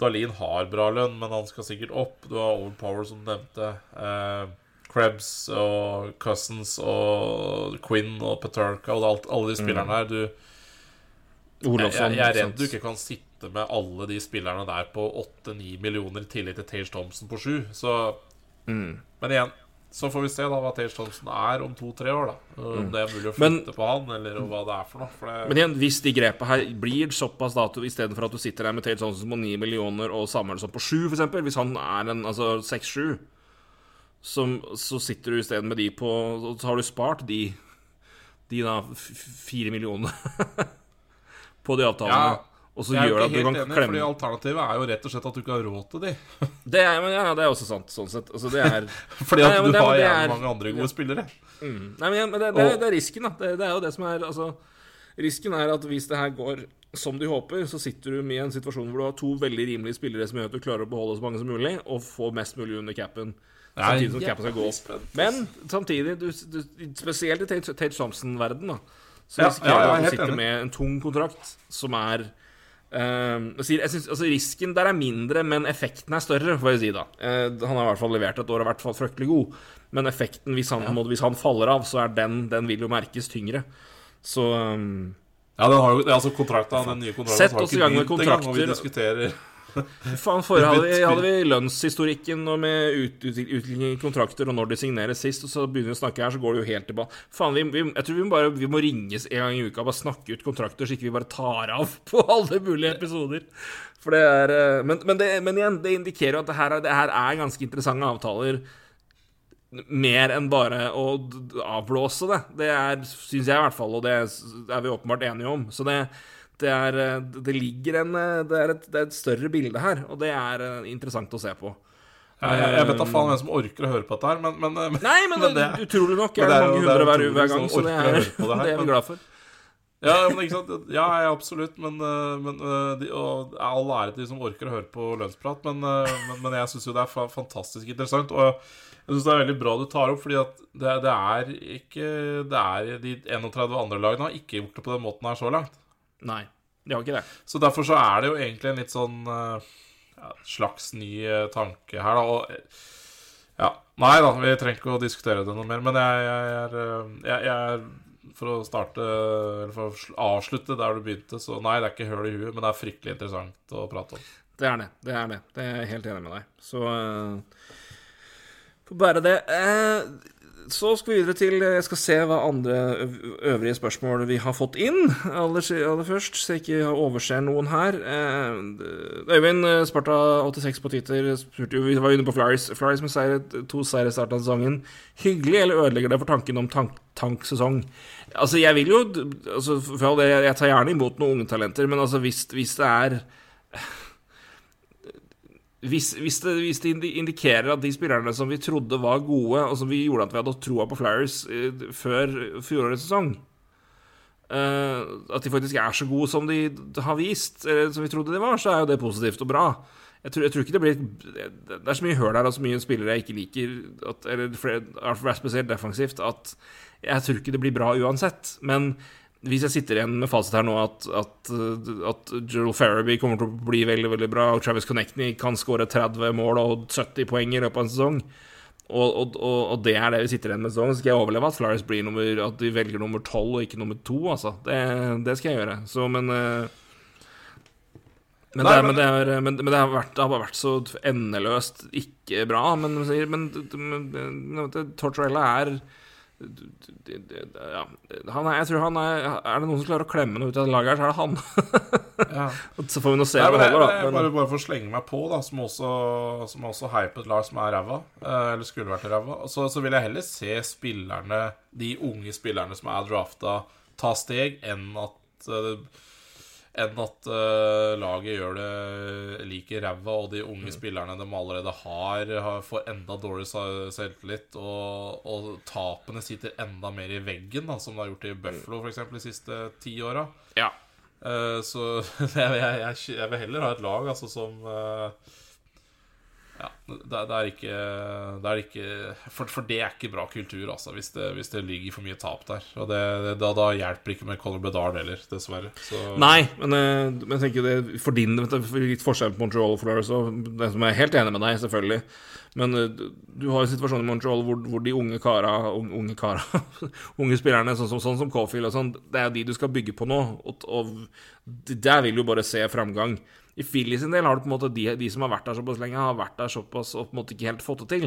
Dalin har bra lønn, men han skal sikkert opp. Du har Overpower, som du nevnte. Eh, Krebs og Cousins og Quinn og Paterka og alt, alle de spillerne her. Du, Olofsson, jeg, jeg er redd du ikke kan sitte med alle de spillerne der på 8-9 millioner i tillegg til Tage Thompson på 7. Så Mm. Men igjen, så får vi se da hva Tage Thompson er om to-tre år. da Om det er mulig å flytte Men- på han, eller hva det er for noe. For det, Men igjen, hvis de grepet her blir såpass da istedenfor at du sitter der med Tage Thompson på 9 millioner og Samuelsson på 7, f.eks., hvis han er en altså 6-7, så, så sitter du isteden med de på Og så har du spart de De da fire millionene på de avtalene. Ja, og så gjør det at du kan enig, fordi klemme alternativet er jo rett og slett at du ikke har råd til de. det er, men ja, det er også sant, sånn sett. Altså, det er Fordi at nei, du det- har jævlig er- mange andre gode spillere. Nei, men, men det, det, er, det er risken, da. Det, det er jo det som er Altså, risken er at hvis det her går som de håper, så sitter du med en situasjon hvor du har to veldig rimelige spillere som gjør at du klarer å beholde så mange som mulig, og få mest mulig under capen. Samtidig som capen skal gå opp. Men samtidig, du, du, spesielt i Tate, Thompson-verden, da, så risikerer ja, du at du sitter med en tung kontrakt som er ehm, jeg synes, altså Risken der er mindre, men effekten er større, får jeg si. da Uh, Han har i hvert fall levert et år og vært fryktelig god. Men effekten, hvis han, ja. måte, hvis han faller av, så er den Den vil jo merkes tyngre. Så um, Ja, den har jo, altså kontrakten, den nye kontrakten Sett oss i gang med begynt engang, og vi diskuterer Faen, forhold, hadde, vi- lønnshistorikken og med ut- ut- utvikling kontrakter og når de signeres sist, og så begynner vi å snakke her, så går det jo helt tilbake. Faen, vi, vi, jeg tror vi bare vi må ringes en gang i uka og bare snakke ut kontrakter, så ikke vi bare tar av på alle mulige episoder. For det er eh, Men, men, det, men igjen, det indikerer jo at det her, er- det her er ganske interessante avtaler. Mer enn bare å avblåse det. Det er, syns jeg i hvert fall, og det er vi åpenbart enige om. Så det, det er eh, Det ligger en eh, det er, et, det er et større bilde her, og det er eh, interessant å se på. Jeg, jeg, vet da faen hvem som orker å høre på dette her, men, men, Nei, men, Men det- utrolig nok er det er mange hundre hver, hver gang, så det er, det her, er vi glad for. Ja? Ja, absolutt. Men, men de, og all ære til de som orker å høre på lønnsprat. Men, men, men jeg syns jo det er fantastisk interessant. Og jeg syns det er veldig bra du tar opp, fordi at det, det er ikke Det er De 31 andre lagene har ikke gjort det på den måten her så langt. Nei, de har ikke det. Så derfor så er det jo egentlig en litt sånn øh, ja, slags ny øh, tanke her, da. Og øh, ja. Nei da, vi trenger ikke å diskutere det noe mer. Men jeg, jeg, jeg, jeg er For å starte Eller for å avslutte der du begynte, så nei, det er ikke høl i huet, men det er fryktelig interessant å prate om. Det er det. Det er det. Det er jeg helt enig med deg. Så uh, Får bære det. Eh, så skal vi videre til Jeg skal se hva andre øvrige spørsmål vi har fått inn. Aller, aller først, så jeg ikke overser noen her. Eh, Øyvind eh, Sparta86 på Twitter spurte jo Vi var inne på Flyers. Flyers med seire, to seire i starten av sesongen. Hyggelig, eller ødelegger det for tanken om tank, tanksesong? Altså, jeg vil jo altså, Jeg tar gjerne imot noen unge talenter, men altså, hvis, hvis det er hvis, hvis, det, hvis det indikerer at de spillerne som vi trodde var gode, og som vi gjorde at vi hadde troa på Flyers eh, før fjorårets sesong eh, At de faktisk er så gode som de har vist, eller som vi trodde de var, så er jo det positivt og bra. Jeg tror, jeg tror ikke det blir Det er så mye høl her og så mye spillere jeg ikke liker, at, eller spesielt defensivt, at jeg tror ikke det blir bra uansett. Men hvis jeg sitter igjen med fasit her nå at, at, at Joel Farabee kommer til å bli veldig veldig bra, og Travis Connectney kan skåre 30 mål og 70 poeng i løpet av en sesong, og, og, og, og det er det vi sitter igjen med sånn, så skal jeg overleve at Flyers blir nummer At de velger nummer 12 og ikke nummer 2, altså. Det, det skal jeg gjøre. Så, men eh, men, Nei, det, er- men- det, er, men, det, har vært, det har bare vært så endeløst ikke bra. Men, men, men, men Tortorella er ja, han er, jeg tror han er Er det noen som klarer å klemme noe ut av laget her, så er det han. Ja. så får vi nå se hva det holder, da. bare, Men, bare for å slenge meg på, da, som også, som også på et lag som er ræva, eh, eller skulle vært ræva, så, så vil jeg heller se spillerne, de unge spillerne som er drafta, ta steg, enn at eh, enn at uh, laget gjør det like ræva, og de unge Mm. spillerne de allerede har, har får enda dårligere selvtillit, og, og tapene sitter enda mer i veggen, da, som det har gjort i Buffalo for eksempel, de siste ti åra. ja. Uh, så jeg, jeg, jeg, jeg vil heller ha et lag altså, som eh, Ja, det, det er ikke, det er ikke for, for det er ikke bra kultur, altså, hvis det, hvis det ligger for mye tap der. Og det, da, da hjelper ikke med Conor Bedard heller, dessverre. Så, Nei, men, eh, men jeg tenker det for din litt forskjell på Montreal og Flores, òg, som jeg er helt enig med deg, selvfølgelig. Men eh, du- har en situasjon i Montreal hvor, hvor de unge kara, unge, kara Unge spillerne, sånn som, sånn som Caulfield og sånn, det er jo de du skal bygge på nå. Og, og der vil du bare se framgang. I Philly sin del har du på en måte de, de som har vært der såpass lenge, har vært der såpass og på en måte ikke helt fått det til.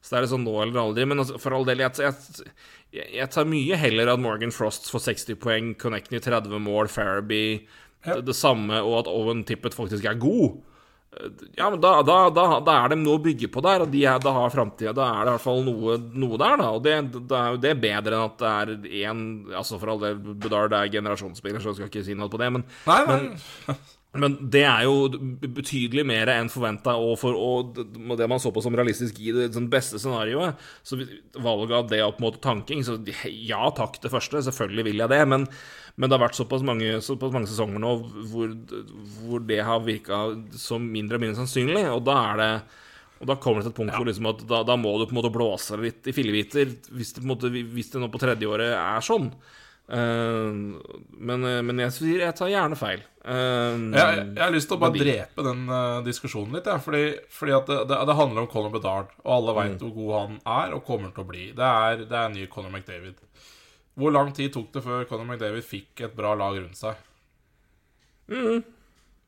Så det er det sånn nå eller aldri. Men altså, for all del, jeg, jeg, jeg tar mye heller at Morgan Frost får 60 poeng, Connecting 30 mål, Farabee Ja. det, det samme, og at Owen Tippett faktisk er god. Ja, men da, da, da, da er det noe å bygge på der, og de er, da har framtida Da er det i hvert fall noe, noe der, da. Og det, er jo det bedre enn at det er én Altså, for all del, Bedard er generasjonsspiller, så jeg skal ikke si noe på det, men nei, nei. men det er jo betydelig mer enn forventa, og for og det man så på som realistisk i det sånn beste scenarioet. Så valget av det og på en måte tanking Så ja takk, det første. Selvfølgelig vil jeg det. Men, men det har vært såpass mange, såpass mange sesonger nå hvor, hvor det har virka som mindre og mindre sannsynlig, og da er det og da kommer det til et punkt hvor liksom at da, da må du på en måte blåse litt i fillebiter, hvis det, på en måte, hvis det nå på tredje året er sånn. Eh, men, men jeg sier jeg tar gjerne feil. Uh, Jeg, jeg har lyst til å bare drepe den uh, diskusjonen litt, ja, fordi, fordi at det, det, det handler om Conor Bedard, og alle Mm. hvor god han er og kommer til å bli. Det er, det er ny Conor McDavid. Hvor lang tid tok det før Conor McDavid fikk et bra lag rundt seg?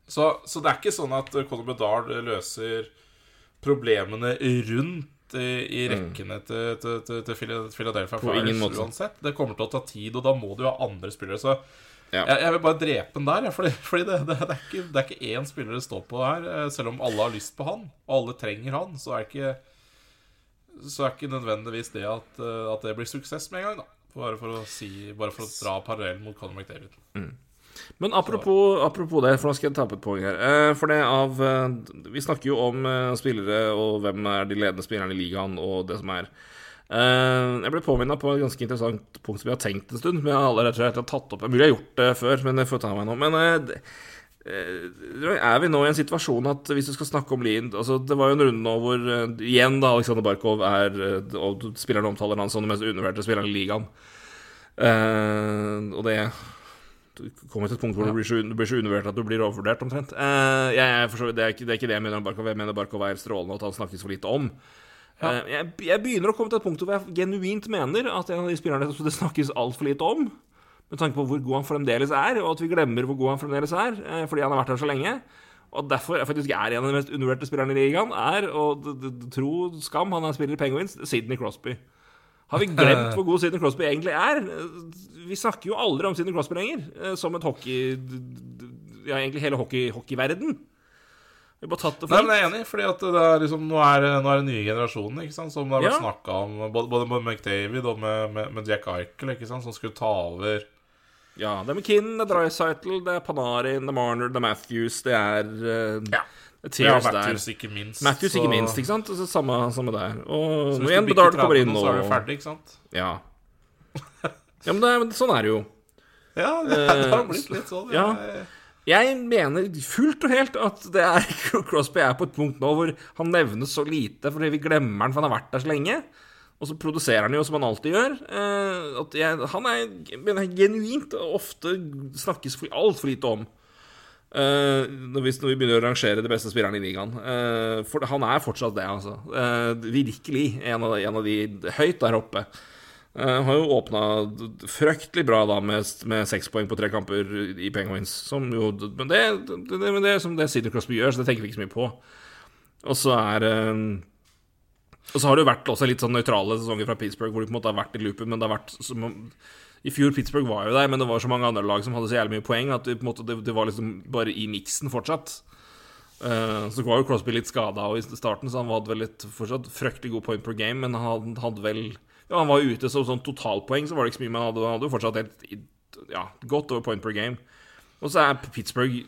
Så, så det er ikke sånn at Conor Bedard løser problemene rundt i, i rekkene til, til, til, til Philadelphia Mm. På ingen Flyers måte. uansett. Det kommer til å ta tid, og da må du ha andre spillere. Så Ja. jeg, jeg vil bare drepe den der, fordi, fordi det, det, det, er ikke, det er ikke én spiller det står på her. eh, Selv om alle har lyst på han, og alle trenger han, så er ikke Så er ikke nødvendigvis det at, eh, at det blir suksess med en gang, da. Bare for å si Bare for å dra parallellen mot Conor McDavid. Men apropos, apropos det, for nå skal jeg ta opp et poeng her. Eh, For det av eh, Vi snakker jo om eh, spillere og hvem er de ledende spillerne i ligaen og det som er. Jeg ble påminna på et ganske interessant punkt som vi har tenkt en stund. Men jeg har allerede har tatt opp Mulig jeg har gjort det før, men det får ta meg nå. Men er vi nå i en situasjon at hvis du skal snakke om Lien altså Det var jo en runde nå hvor igjen da Aleksandr Barkov er Og spillerne omtaler han som den mest undervurderte spilleren i ligaen. Og det kommer til et punkt hvor du blir så, du blir så undervurdert at du blir overvurdert, omtrent. Uh, jeg, er for det, er ikke, det er ikke det jeg mener om Barkov. Jeg mener Barkov er strålende, og at han snakkes for lite om. Eh, jeg, jeg begynner å komme til et punkt hvor jeg genuint mener at en av de spillerne som det snakkes altfor lite om, med tanke på hvor god han fremdeles er, og at vi glemmer hvor god han fremdeles er, uh, fordi han har vært her så lenge. Og derfor jeg faktisk er en av de mest undervurderte spillerne i ligaen, er, og tro skam, han er spiller i Penguins, Sidney Crosby. Har vi glemt hvor god Sidney Crosby egentlig er? Vi snakker jo aldri om Sidney Crosby lenger, eh, som et hockey... Ja, egentlig hele hockey, hockeyverden. Vi bare tatt det for Nei, men jeg er enig, fordi at det er liksom, nå er nå er det nye generasjonen ikke sant, som det har vært Ja. snakka om, både, både med McDavid og med, med, med Jack Eichel, ikke sant, som skulle ta over Ja, det er McKinn, det er Drycytle, det er Panarin, det er Marner, det er Matthews, det er uh, Ja. Ja, Matthews, der. ikke minst. Matthews, ikke minst, ikke sant? Altså, samme, samme der. Og Så igjen Bedard kommer inn, nå, så er du ferdig, ikke sant? Ja. ja, men, det, men sånn er det jo. Ja, det, det har blitt litt sånn. ja. Jeg- Jeg mener fullt og helt at det er Crosby er på et punkt nå hvor han nevnes så lite fordi vi glemmer han, for han har vært der så lenge. Og så produserer han jo som han alltid gjør. Eh, at jeg, han er mener genuint og ofte snakkes for- altfor lite om. Eh, når, vi, begynner å rangere de beste spillerne i ligaen. Eh, for han er fortsatt det, altså. Eh, virkelig en av, en av de høyt der oppe. Uh, har jo åpna fryktelig bra da med, seks poeng på tre kamper i Penguins. Som jo, men det, det, det, det som det Sidney Crosby gjør, så det tenker vi ikke så mye på. Og så er uh, Og så har det jo vært også litt sånn nøytrale sesonger fra Pittsburgh, hvor de på en måte har vært i loopen, men det har vært som om I fjor Pittsburgh var jo der, men det var så mange andre lag som hadde så jævlig mye poeng at det, måte, det, det var liksom bare i miksen fortsatt. Uh, så var jo Crosby litt skada i starten, så han hadde vel litt fortsatt fryktelig god point per game, men han hadde vel Ja, han var ute som sånn totalpoeng, så var det ikke så mye, men han hadde, han hadde jo fortsatt helt Ja, godt over point per game. Og så er Pittsburgh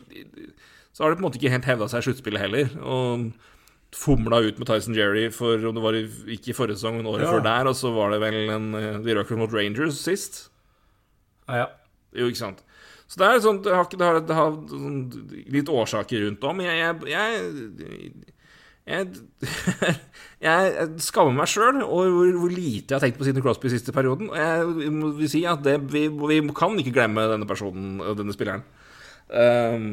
Så har de på en måte ikke helt hevda seg i sluttspillet heller. Og fomla ut med Tyson Jerry for om det var i, ikke i forrige sesong, men året Ja. før der, og så var det vel en eh, De røk mot Rangers sist. Ja. Jo, ikke sant. Så det er sånn Det har, det har, det har sånn litt årsaker rundt om. Jeg Jeg, jeg, jeg, jeg skammer meg sjøl over hvor, hvor lite jeg har tenkt på Sidney Crosby siste perioden. Og jeg må si at det, vi, vi kan ikke glemme denne personen denne spilleren. Um,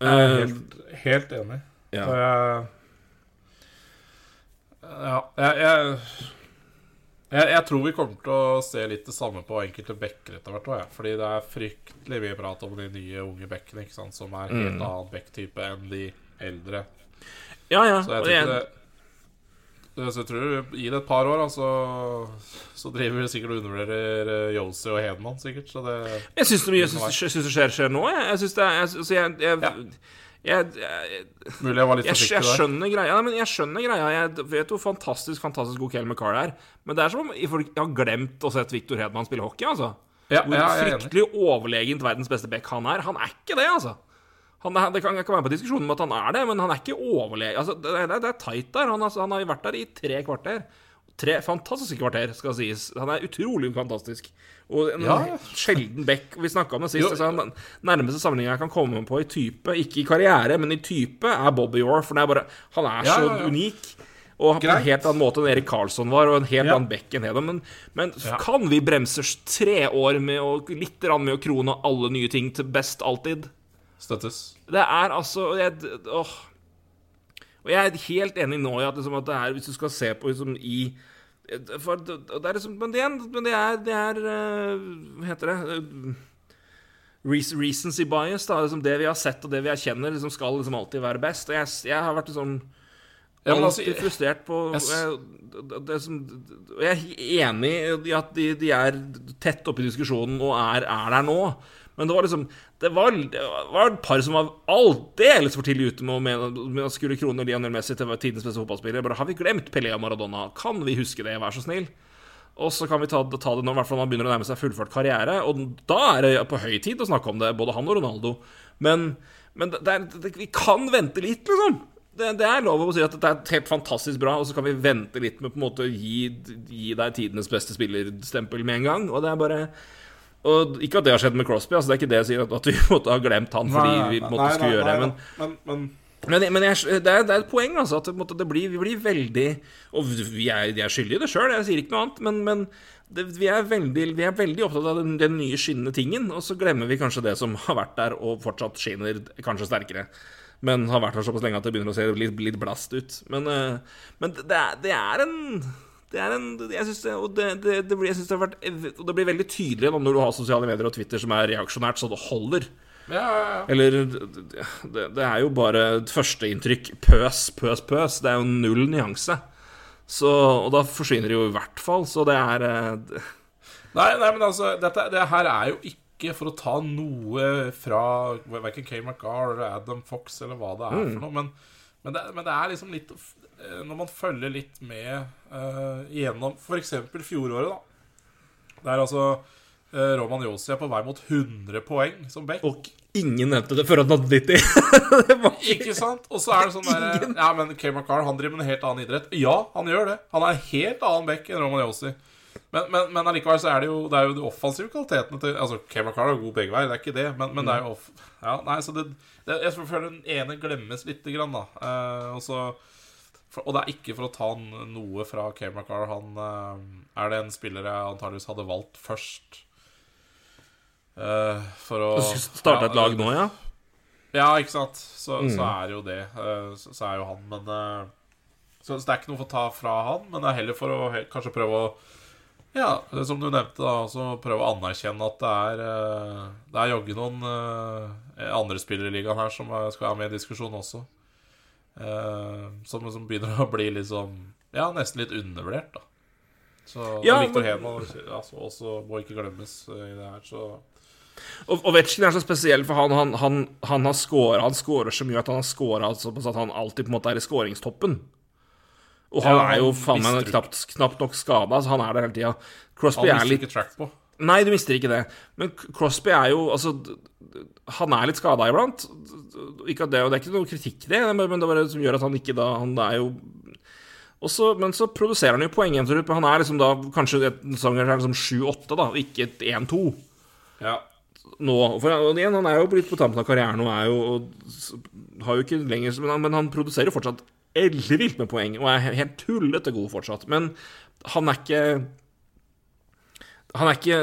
Jeg er uh, helt, helt enig. ja. Og jeg Ja, jeg, jeg, jeg tror vi kommer til å se litt det samme på enkelte backer etter hvert. også, jeg. Fordi det er fryktelig mye prat om de nye unge ikke sant, som er helt Mm. annen back-type enn de eldre. ja, ja. Så jeg tror jeg- det det- så jeg tror Gi det et par år, altså, så driver vi sikkert og undervurderer Yosi Josie og Hedman, sikkert. Så det Jeg syns det, det skjer, skjer nå. Jeg, jeg syns det jeg, altså, jeg, jeg, Ja. Jeg, jeg, Mulig jeg var litt forsiktig jeg skjønner greia. Nei, men jeg skjønner greia Jeg vet hvor fantastisk fantastisk god Kale McCarr er. Men det er som om folk har glemt å sett Victor Hedman spille hockey. altså Ja, Hvor ja, fryktelig overlegent verdens beste back han er. Han er ikke det, altså. Han det kan, kan være på diskusjonen om at han er det, men han er ikke overlegen. Altså, det, det, det er tight der. Han, altså, han har vært der i tre kvarter. Tre fantastiske kvarter, skal sies. Han er utrolig fantastisk. Og en Ja, sjelden back. Vi snakka om det sist. Altså, den nærmeste sammenligninga jeg kan komme på i type, ikke i karriere, men i type, er Bobby Orr. For det er bare, han er så ja, unik. Og på en helt annen måte enn Erik Karlsson var, og en helt annen back enn Hedon. Men, men kan vi bremse tre år med å, litt med å krone alle nye ting til best alltid? Støttes. Det er altså jeg, åh. Og jeg er helt enig nå i at, liksom, at det er Hvis du skal se på liksom, i for, det det er liksom, Men det men det er, det er eh, Hva heter det? Reasons Recency bias, da. Liksom det vi har sett og det vi erkjenner, liksom skal liksom alltid være best. Og jeg, jeg har vært sånn Ja, men alltid altså, frustrert på jeg det som, Jeg er enig i at de, de er tett oppe i diskusjonen og er, er der nå. Men det var liksom Det var, det var et par som var aldeles for tidlig ute med å, mene med å skulle krone Lionel Messi til tidens beste fotballspiller. Bare har vi glemt Pelé og Maradona? Kan vi huske det, vær så snill? Og så kan vi ta, ta det når i hvert fall man begynner å nærme seg fullført karriere. Og da er det på høy tid å snakke om det, både han og Ronaldo. Men, men det er, det, vi kan vente litt, liksom. Det, det er lov å si at det er helt fantastisk bra, og så kan vi vente litt med på en måte å gi, gi deg tidenes beste spillerstempel med en gang. Og det er bare og Ikke at det har skjedd med Crosby, altså det er ikke det jeg sier, at, vi måtte ha glemt han fordi vi måtte nei, skulle skulle gjøre det. Men, men, men men, jeg, det, er, det er et poeng, altså. At det blir, vi blir veldig Og vi er, de er skyldige i det sjøl, jeg sier ikke noe annet. Men, men det, vi, er veldig, vi er veldig opptatt av den, den nye skinnende tingen. Og så glemmer vi kanskje det som har vært der, og fortsatt skinner kanskje sterkere. Men har vært der såpass lenge at det begynner å se litt, litt blast ut. Men, eh, men det, det er en det er en, jeg syns det, det, det, det, blir, synes det, har vært, det blir veldig tydelig når du har sosiale medier og Twitter som er reaksjonært så det holder. Ja, ja, ja. Eller det, det er jo bare et førsteinntrykk. Pøs, pøs, pøs. Det er jo null nyanse. Så, og da forsvinner det jo i hvert fall. Så det er eh, det- Nei, nei, men altså, dette, det her er jo ikke for å ta noe fra verken Kay McGar eller Adam Fox eller hva det er for noe, men, men, det, men det er liksom litt eh, Når man følger litt med uh, gjennom f.eks. fjoråret, da. Det er altså uh, Roman Josi er på vei mot 100 poeng som back. Og ingen nevnte det før han hadde 90. det var Ikke sant? Og så er det sånn der Ja, men Kay McCarr, han driver med en helt annen idrett. Ja, han gjør det. Han er en helt annen back enn Roman Josi. Men, men, men allikevel så er det jo Det er jo de offensive kvalitetene til Altså, Kay McCarr er god begge veier, det er ikke det, men, men det er jo off... Ja, nei, så det, det Jeg føler den ene glemmes lite grann, da. Eh, og så for, Og det er ikke for å ta noe fra Kay McCarr. Han uh, er det en spiller jeg antageligvis hadde valgt først. Uh, for å Starte et lag nå, ja? ja, ikke sant. Så, så er jo det. Uh, Så, så er jo han, men så, så det er ikke noe for å ta fra han, men det er heller for å he- kanskje prøve å Ja, det som du nevnte, da, så prøve å anerkjenne at det er Det er jaggu noen andre spillere i ligaen her som skal være med i diskusjonen også. Eh, som, som begynner å bli liksom Ja, nesten litt undervurdert, da. Så Ja, Viktor men- Hedman altså, også må ikke glemmes eh, i det her, så Og Ovetsjkin er så spesiell, for han, han, han, han har scora Han scorer så mye at han har scora såpass at han alltid på en måte er i skåringstoppen. Og han Ja, er jo faen meg knapt, knapt nok skada, så han er der hele tida. Crosby han er mister litt ikke track på. Nei, du mister ikke det. Men Crosby er jo Altså, han er litt skada iblant. Ikke at det, og det er ikke noe kritikk det, men det er bare som gjør at han ikke da Han er jo også, Men så produserer han jo poeng igjen. Han er liksom da kanskje et sesong er liksom 7-8, da, ikke et 1-2 Ja. nå. For og igjen, han er jo litt på tampen av karrieren og er jo og Har jo ikke lenger Men han, men han produserer jo fortsatt ellevilt med poeng og er helt tullete god fortsatt. Men han er ikke Han er ikke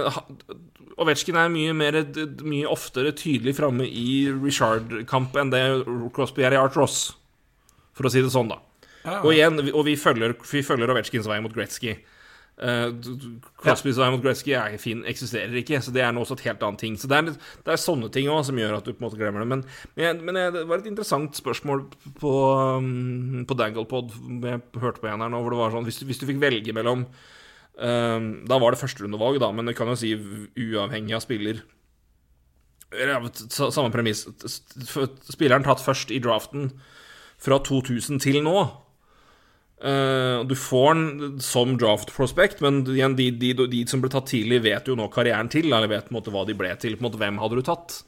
Ovetsjkin er mye, mer, mye oftere tydelig framme i Richard-kamp enn det Crosby er i Art Ross, for å si det sånn, da. Ja. Og igjen, vi- og vi følger, vi følger Ovetsjkins vei mot Gretzky. Uh, Crosbys ja. Vei mot Gretzky er fin, eksisterer ikke, så det er nå også et helt annet ting. Så det er, litt- det er sånne ting òg som gjør at du på en måte glemmer det. Men, men, men det var et interessant spørsmål på, um, på Danglepod jeg hørte på en her nå, hvor det var sånn Hvis du, hvis du fikk velge mellom um, Da var det førsterundevalg, da, men det kan jo si uavhengig av spiller. Samme premiss. Spilleren tatt først i draften fra 2000 til nå. Eh, du får den som draft prospect, men de, de, de som ble tatt tidlig, vet jo nå karrieren til, eller vet på en måte hva de ble til. På en måte, hvem hadde du tatt?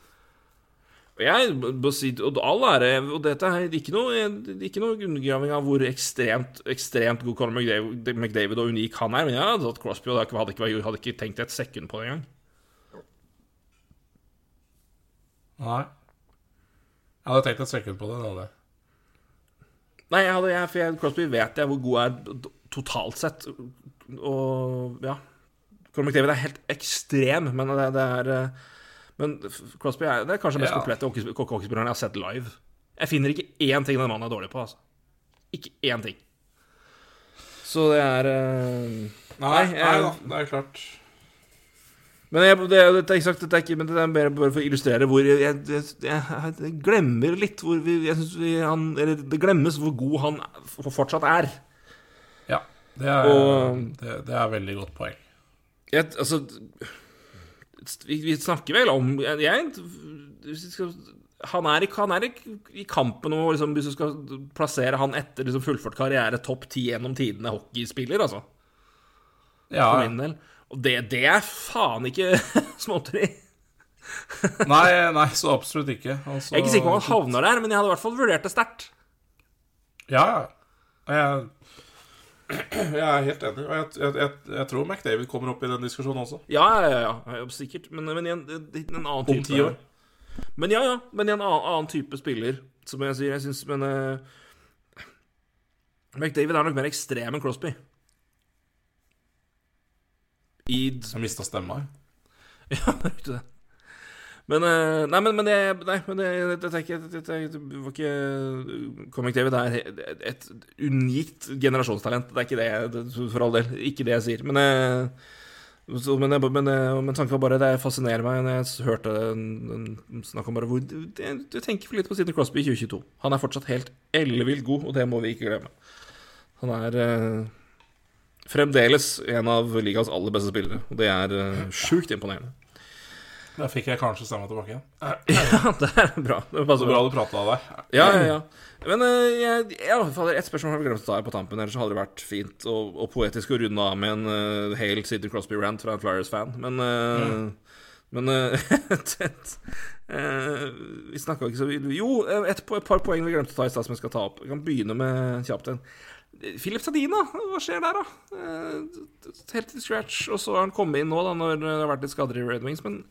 Og jeg og all ære Og dette er ikke noe, ikke noe undergraving av hvor ekstremt ekstremt god Conor McDavid, McDavid og unik han er, men jeg hadde tatt Crosby, og hadde ikke, hadde ikke, tenkt et sekund på det engang. Nei. Jeg hadde tenkt et sekund på det. det hadde. Nei, jeg hadde, jeg, for jeg, Crosby vet jeg hvor god er totalt sett. Og ja Conor McDavid er helt ekstrem, men det, det er eh, Men Crosby er, det er kanskje den mest Ja. komplette hockeyspilleren jeg har sett live. Jeg finner ikke én ting den mannen er dårlig på. altså Ikke én ting. Så det er uh... Nei, Nei, nei da, det er klart. Men jeg, det, dette er ikke sagt, det er ikke, men det er bare, bare for å illustrere hvor jeg, jeg, jeg, jeg glemmer litt hvor vi, jeg synes vi han, Eller det glemmes hvor god han fortsatt er. Ja, det er, Og- det, det er veldig godt poeng. Jeg, altså vi, vi snakker vel om jeg, Han er, i, han er i, i kampen om liksom, Hvis du skal plassere han etter liksom, fullført karriere topp ti gjennom tidene hockeyspiller, altså. Ja, For min del. Og det, det er faen ikke småtteri. nei, nei, så absolutt ikke. Altså, Jeg er ikke sikker på om han havner der, men jeg hadde i hvert fall vurdert det sterkt. Ja, ja. Jeg, jeg er helt enig. Og jeg, jeg, jeg, jeg tror McDavid kommer opp i den diskusjonen også. Ja, ja, ja, sikkert. Men, men i en, en annen type Om ti år. Men ja, ja. Men i en annen, annen type spiller, som jeg sier. Jeg syns Men uh, McDavid er nok mer ekstrem enn Crosby. I Jeg mista stemma. Ja, det er ikke det. Men eh, Nei, men, men det Nei, men det, det, det, det, var ikke Comic David er et, unikt generasjonstalent. Det er ikke det, for all del. Ikke det jeg sier. Men eh, så, men, jeg- men, eh, men tanken var bare Det fascinerer meg når jeg hørte snakk om bare hvor du tenker for lite på Sidney Crosby i 2022. Han er fortsatt helt ellevilt god, og det må vi ikke glemme. Han er eh, fremdeles en av ligas aller beste spillere, og det er eh, sjukt imponerende. Da fikk jeg kanskje stemma tilbake igjen. Ja, det er bra. Det Så passer bra bra. du prata deg Ja, ja, ja. Men eh, jeg, jeg anbefaler ett spørsmål har vi glemt å ta her på tampen. Ellers hadde det vært fint og, og poetisk å runde av med en uh, Hale Sidney Crosby-rant fra en Flyers-fan. Men, eh, men eh, et- eh, Vi snakka ikke så Jo, eh, et, et par poeng vi glemte å ta i stad som jeg skal ta opp. Vi kan begynne med kjapt en. Philip Sadina, hva skjer der, da? Eh, helt til scratch. Og så har han kommet inn nå, da, når det har vært litt skader i Red Wings. Men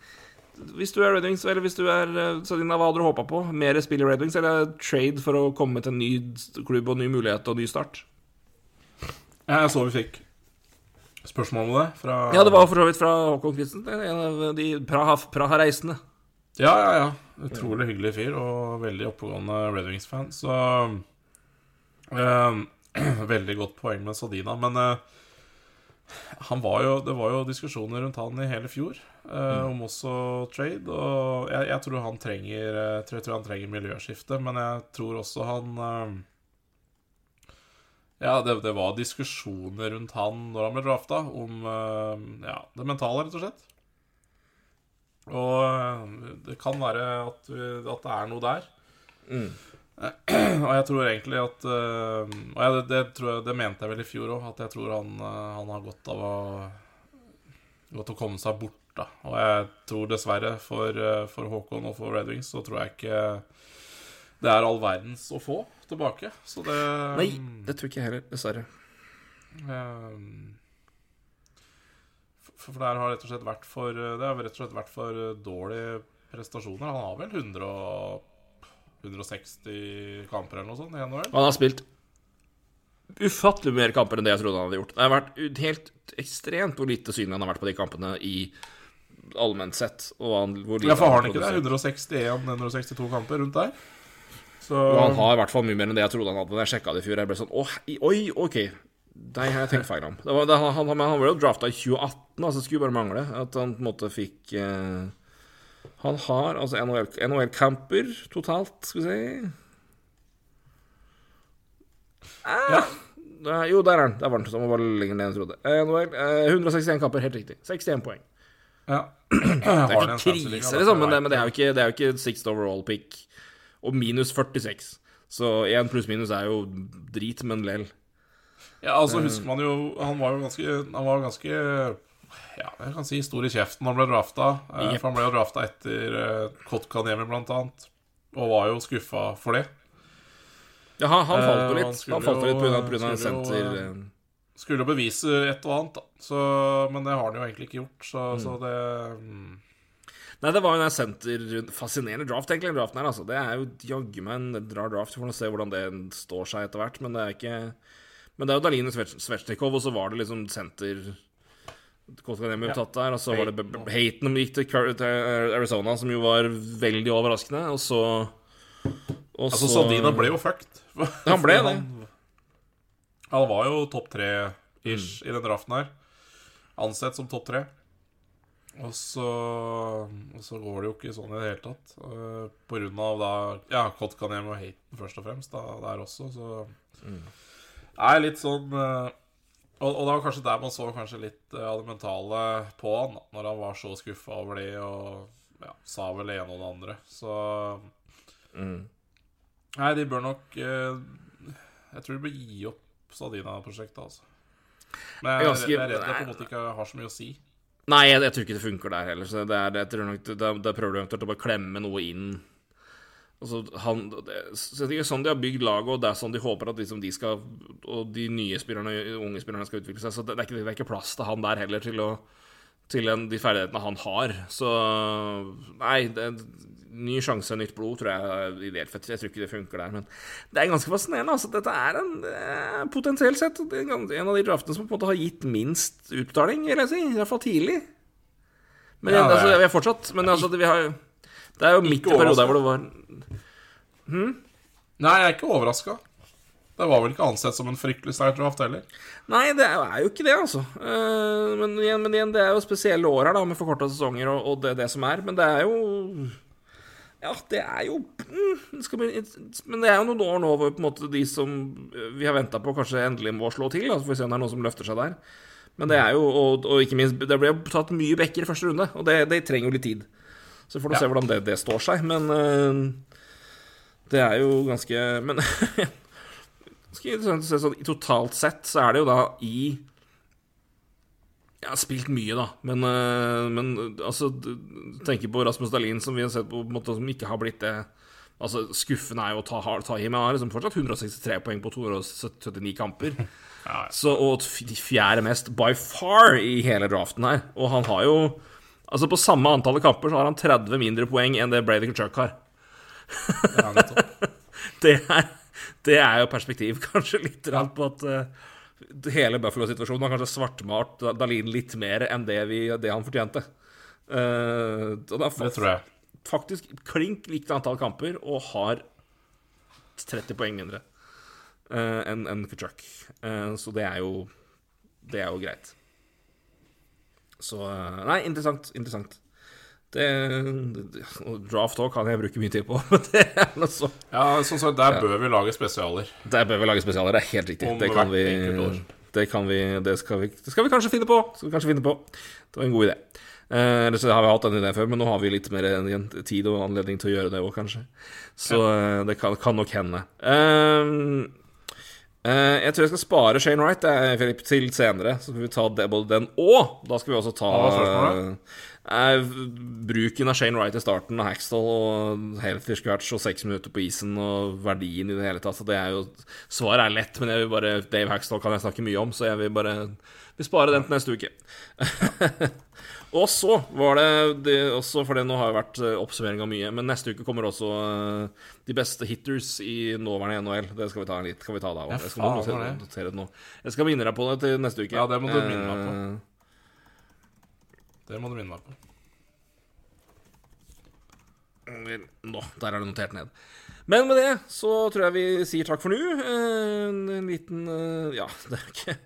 hvis du er Red Wings, eller hvis du er eh, Sadina, hva hadde du håpa på? Mer spill i Red Wings, eller trade for å komme til en ny klubb og ny mulighet og ny start? Jeg så vi fikk spørsmål om det fra Ja, det var for så vidt fra Håkon er en av de Praha- Praha-reisende. Ja, ja, ja. Utrolig hyggelig fyr og veldig oppegående Red Wings-fan. Så eh, Veldig godt poeng med Sadina. Men eh, han var jo, det var jo diskusjoner rundt han i hele fjor eh, om også trade. Og jeg, jeg tror han trenger eh, tror, jeg tror han trenger miljøskifte, men jeg tror også han eh, Ja, det, det var diskusjoner rundt han når han ble drafta, om eh, ja, det mentale, rett og slett. Og øh, det kan være at, at det er noe der. Mm. Og jeg tror egentlig at øh, Og jeg, det, tror jeg, det mente jeg vel i fjor òg, at jeg tror han, øh, han har godt av å Godt å komme seg bort, da. Og jeg tror dessverre for, øh, for Håkon og for Red Wings så tror jeg ikke det er all verdens å få tilbake. Så det Nei, det tror ikke jeg heller, dessverre. Ehm, For, det har rett og slett vært for Det har rett og slett vært for eh, dårlige prestasjoner. Han har vel 100 og 160 kamper eller noe sånt i NHL? Han har spilt ufattelig mer kamper enn det jeg trodde han hadde gjort. Det har vært helt ekstremt hvor lite synlig han har vært på de kampene i allment sett. Han, Ja, for har han ikke det? 161-162 kamper rundt der? Så Og han har i hvert fall mye mer enn det jeg trodde han hadde da jeg sjekka det i fjor. Jeg ble sånn oi, oi, OK. Deg har jeg tenkt feil om. Det var, det, han, han, han ble jo drafta i 2018, altså det skulle bare mangle at han på en måte fikk eh, Han har altså NHL-camper totalt, skal vi si. ah, Ja. det Jo, der er han. Der var han. Så må bare lenger ned enn trodde. Eh, NHL, eh, 161 kamper, helt riktig. 61 poeng. ja. Det er ikke krise, liksom, men det, men det er jo ikke, det er jo ikke sixth overall pick. Og minus 46. Så én pluss minus er jo drit, men lell. Ja, altså husker man jo Han var jo ganske Han var ganske Ja, jeg kan si stor i kjeften han ble drafta. Yep. For han ble jo drafta etter uh, Kotkaniemi, blant annet. Og var jo skuffa for det. Ja, han, han falt jo Eh, litt. han Han falt jo litt pga. senter... eh, eh, Skulle jo bevise et og annet, da. Så, men det har han jo egentlig ikke gjort, så, Mm. så det mm. Nei, det var jo en senter Fascinerende draft, egentlig, den draften her, altså. Det er jo jaggu meg en rar draft. Vi får nå se hvordan det står seg etter hvert, men det er ikke Men det er jo Dalin Svetsjnikov, og så var det liksom senter Kotkaniemi Ja. tatt der, og så var det Haten som gikk til Arizona, som jo var veldig overraskende, og så og Altså, så- Sandina ble jo fucked. Han ble det. Han, han var jo topp tre-ish Mm. i den draften her. Ansett som topp tre. Og så, og så går det jo ikke sånn i det hele tatt. Uh, på grunn av da Ja, Kotkanem og Haten først og fremst da, der også, så Mm. Det er litt sånn uh, og, og det var kanskje der man så kanskje litt uh, av det mentale på han, når han var så skuffa over det og ja, sa vel det ene og det andre. Så Mm. Nei, de bør nok uh, Jeg tror de bør gi opp Sadina-prosjektet, altså. Men jeg, Jeg jeg er redd det på en måte ikke har så mye å si. Nei, jeg, jeg tror ikke det funker der heller. Så det er, jeg tror nok, da prøver du eventuelt å bare klemme noe inn. Altså, han, det, så det er sånn de har bygd laget, og det er sånn de håper at liksom de skal Og de nye spillerne, unge spillerne skal utvikle seg. Så det, det, er, ikke, det er ikke plass til han der heller til å til en, de ferdighetene han har. Så nei, det, ny sjanse, nytt blod, tror jeg er ideelt. For jeg tror ikke det funker der. Men det er ganske fascinerende. Altså, dette er en eh, potensielt sett er en av de draftene som på en måte har gitt minst utbetaling, vil jeg si. I hvert fall tidlig. Men Ja, altså, vi har fortsatt Men altså, vi har Det er jo midt i perioden hvor det var Nei, jeg er ikke overraska. Det var vel ikke ansett som en fryktelig sterk draft heller. Nei, det er jo- ikke det, altså. Eh, men, igjen, men igjen, det er jo spesielle år her, da, med forkorta sesonger og, og det, det som er. Men det er jo Ja, det er jo mm, det skal Men det er jo noen år nå hvor på en måte de som vi har venta på, kanskje endelig må slå til. Da, så får vi se om det er noen som løfter seg der. Men det er jo Og, og ikke minst, det ble tatt mye bekker i første runde, og det, det trenger jo litt tid. Så får du Ja. se hvordan det, det står seg. Men eh, det er jo ganske Men ganske interessant å se sånn Totalt sett så er det jo da i Jeg har spilt mye, da, men, øh, men øh, altså tenker på Rasmus Dahlin, som vi har sett på, på en måte, som ikke har blitt det Altså, Skuffende er jo å ta, ta i, men han har liksom fortsatt 163 poeng på 279 kamper. Ja, Så, og de fjerde mest by far i hele draften her. Og han har jo Altså, på samme antallet kamper så har han 30 mindre poeng enn det Brady Kutchuk har. ja, det er, det er jo perspektiv, kanskje, litt grann på at uh, hele Buffalo-situasjonen har kanskje svartmalt Dalin litt mer enn det, vi, det han fortjente. Uh, det er Det tror jeg. faktisk klink likt antall kamper og har 30 poeng mindre uh, enn en Kutchuk. Uh, så det er jo Det er jo greit. Så eh, Nei, interessant. Interessant. Det, og Draft òg kan jeg bruke mye tid på, men det er noe så Ja, sånn sagt, Der bør vi lage spesialer. Der bør vi lage spesialer, det er helt riktig. Om Det kan vi det, kan vi, det, skal vi, det skal vi kanskje finne på. Skal vi kanskje finne på. Det var en god idé. Eh, ellers har vi hatt den ideen før, men nå har vi litt mer tid og anledning til å gjøre det òg, kanskje. Så ja. det kan, kan nok hende. Eh, eh, jeg tror jeg skal spare Shane Wright eh, Philip, til senere. Så skal vi ta det, både den og Da skal vi også ta uh, bruken av Shane Wright i starten, og Hackstall og healthy scratch og seks minutter på isen og verdien i det hele tatt. Så det er jo Svaret er lett, men jeg vil bare Dave Haxtall kan jeg snakke mye om, så jeg vil bare vil spare den til neste uke. og så var det, det også, for det nå har jo vært eh, oppsummering av mye, men neste uke kommer også uh, de beste hitters i nåværende NHL. Det skal vi ta litt. Skal vi ta da. Jeg skal notere, det? notere det nå. Jeg skal minne deg på det til neste uke. Ja, det må du minne meg på. Eh, Det må du minne meg på. Nå, der er det notert ned. Men med det så tror jeg vi sier takk for nå. En, en liten Ja, det er ikke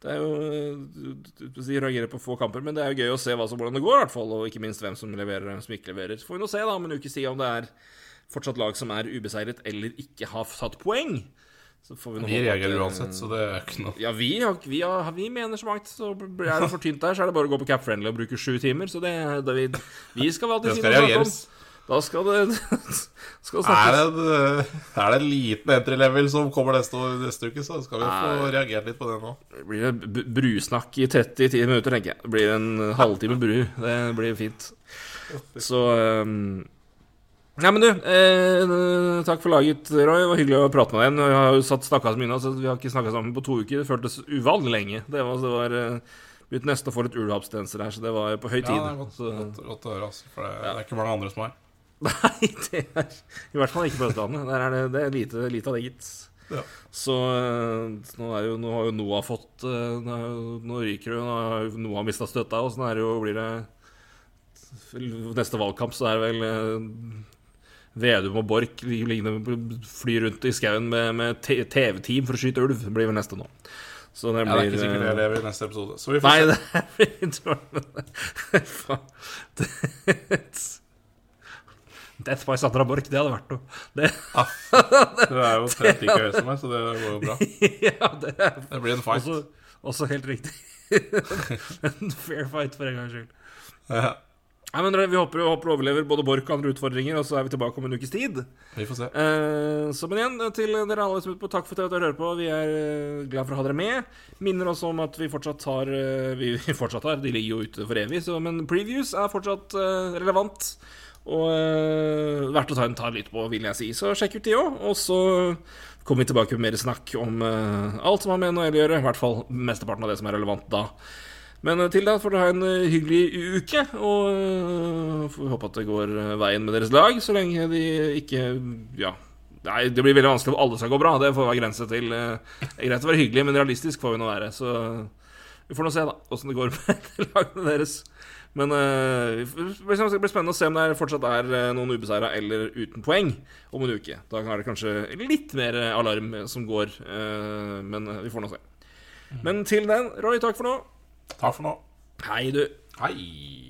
Det er jo du- Du reagerer på få kamper, men det er jo gøy å se som, hvordan det går, i hvert fall. Og ikke minst hvem som leverer hvem som ikke leverer. Så får vi nå se da om en uke si om det er fortsatt lag som er ubeseiret eller ikke har tatt poeng. Så får vi Vi reagerer eh, uansett, så det er ikke noe Ja, vi, vi, har, vi mener så mangt. Så er det for tynt der, så er det bare å gå på Cap Friendly og bruke sju timer. Så det, det vi, vi skal alltid Det si skal noe å snakke om. Da skal det skal snakkes. Er det, en, eh, er det en liten entry level som kommer neste, neste uke, så skal vi få reagert litt på det nå. Det blir brusnakk i 30-10 minutter, tenker jeg. Det blir en halvtime bru. Det blir fint. Så um... Nei, men du, eh, takk for laget, Roy. Det var hyggelig å prate med deg igjen. Vi har jo satt snakka så mye nå, så vi har ikke snakka sammen på to uker. Det føltes uvanlig lenge. Det var, det var eh, Begynt nesten å få litt ulveabstinenser her, så det var på høy tid. Ja, det er godt, godt, godt å høre, altså. For det, det er ikke mange andre som har. Nei, det er i hvert fall ikke på Østlandet. Der er det, det er lite, lite av det, gitt. Ja. Så eh, nå, jo, nå har jo Noah fått eh, Nå, nå ryker det nå har jo Noah mista støtta, og det jo blir det Neste valgkamp så er det vel eh, Vedum og Borch fly rundt i skauen med, med TV-team for å skyte ulv. Det blir vel neste nå. Så det Ja, det er ikke sikkert jeg lever i neste episode. Så vi får Nei, se. det er Det- Death by Sandra Borch, det hadde vært noe. Det, Du er jo trent like høy som meg, så det går jo bra. ja, det Det blir en fight. også, også helt riktig. en fair fight, for en gangs skyld. Ja, Nei, men Vi håper, du overlever både Borch og andre utfordringer, og så er vi tilbake om en ukes tid. vi får se. Eh, så men igjen, til dere alle som er på, takk for at dere hører på. Vi er eh, glad for å ha dere med. Minner oss om at vi fortsatt har eh, Vi fortsatt har, De ligger jo ute for evig, så, men previews er fortsatt relevant. Og uh, verdt å ta en tar litt på, vil jeg si. Så sjekk ut de òg. Og så kommer vi tilbake med mer snakk om uh, alt som har med NHL å gjøre. I hvert fall mesteparten av det som er relevant da. Men eh, til da får dere ha en hyggelig uke, og får håpe at det går veien med deres lag, så lenge de ikke Ja. Nei, det blir veldig vanskelig om alle skal gå bra. Det får være grense til. Det er greit å være hyggelig, men realistisk får vi nå være. Så vi får nå se, da, åssen det går med lagene deres. Men uh, det blir spennende å se om det fortsatt er eh, noen ubeseira eller uten poeng om en uke. Da er det kanskje litt mer eh, alarm som går, uh, men vi får nå se. Men til den, Roy, takk for nå. Takk for nå. Hei, du. Hei.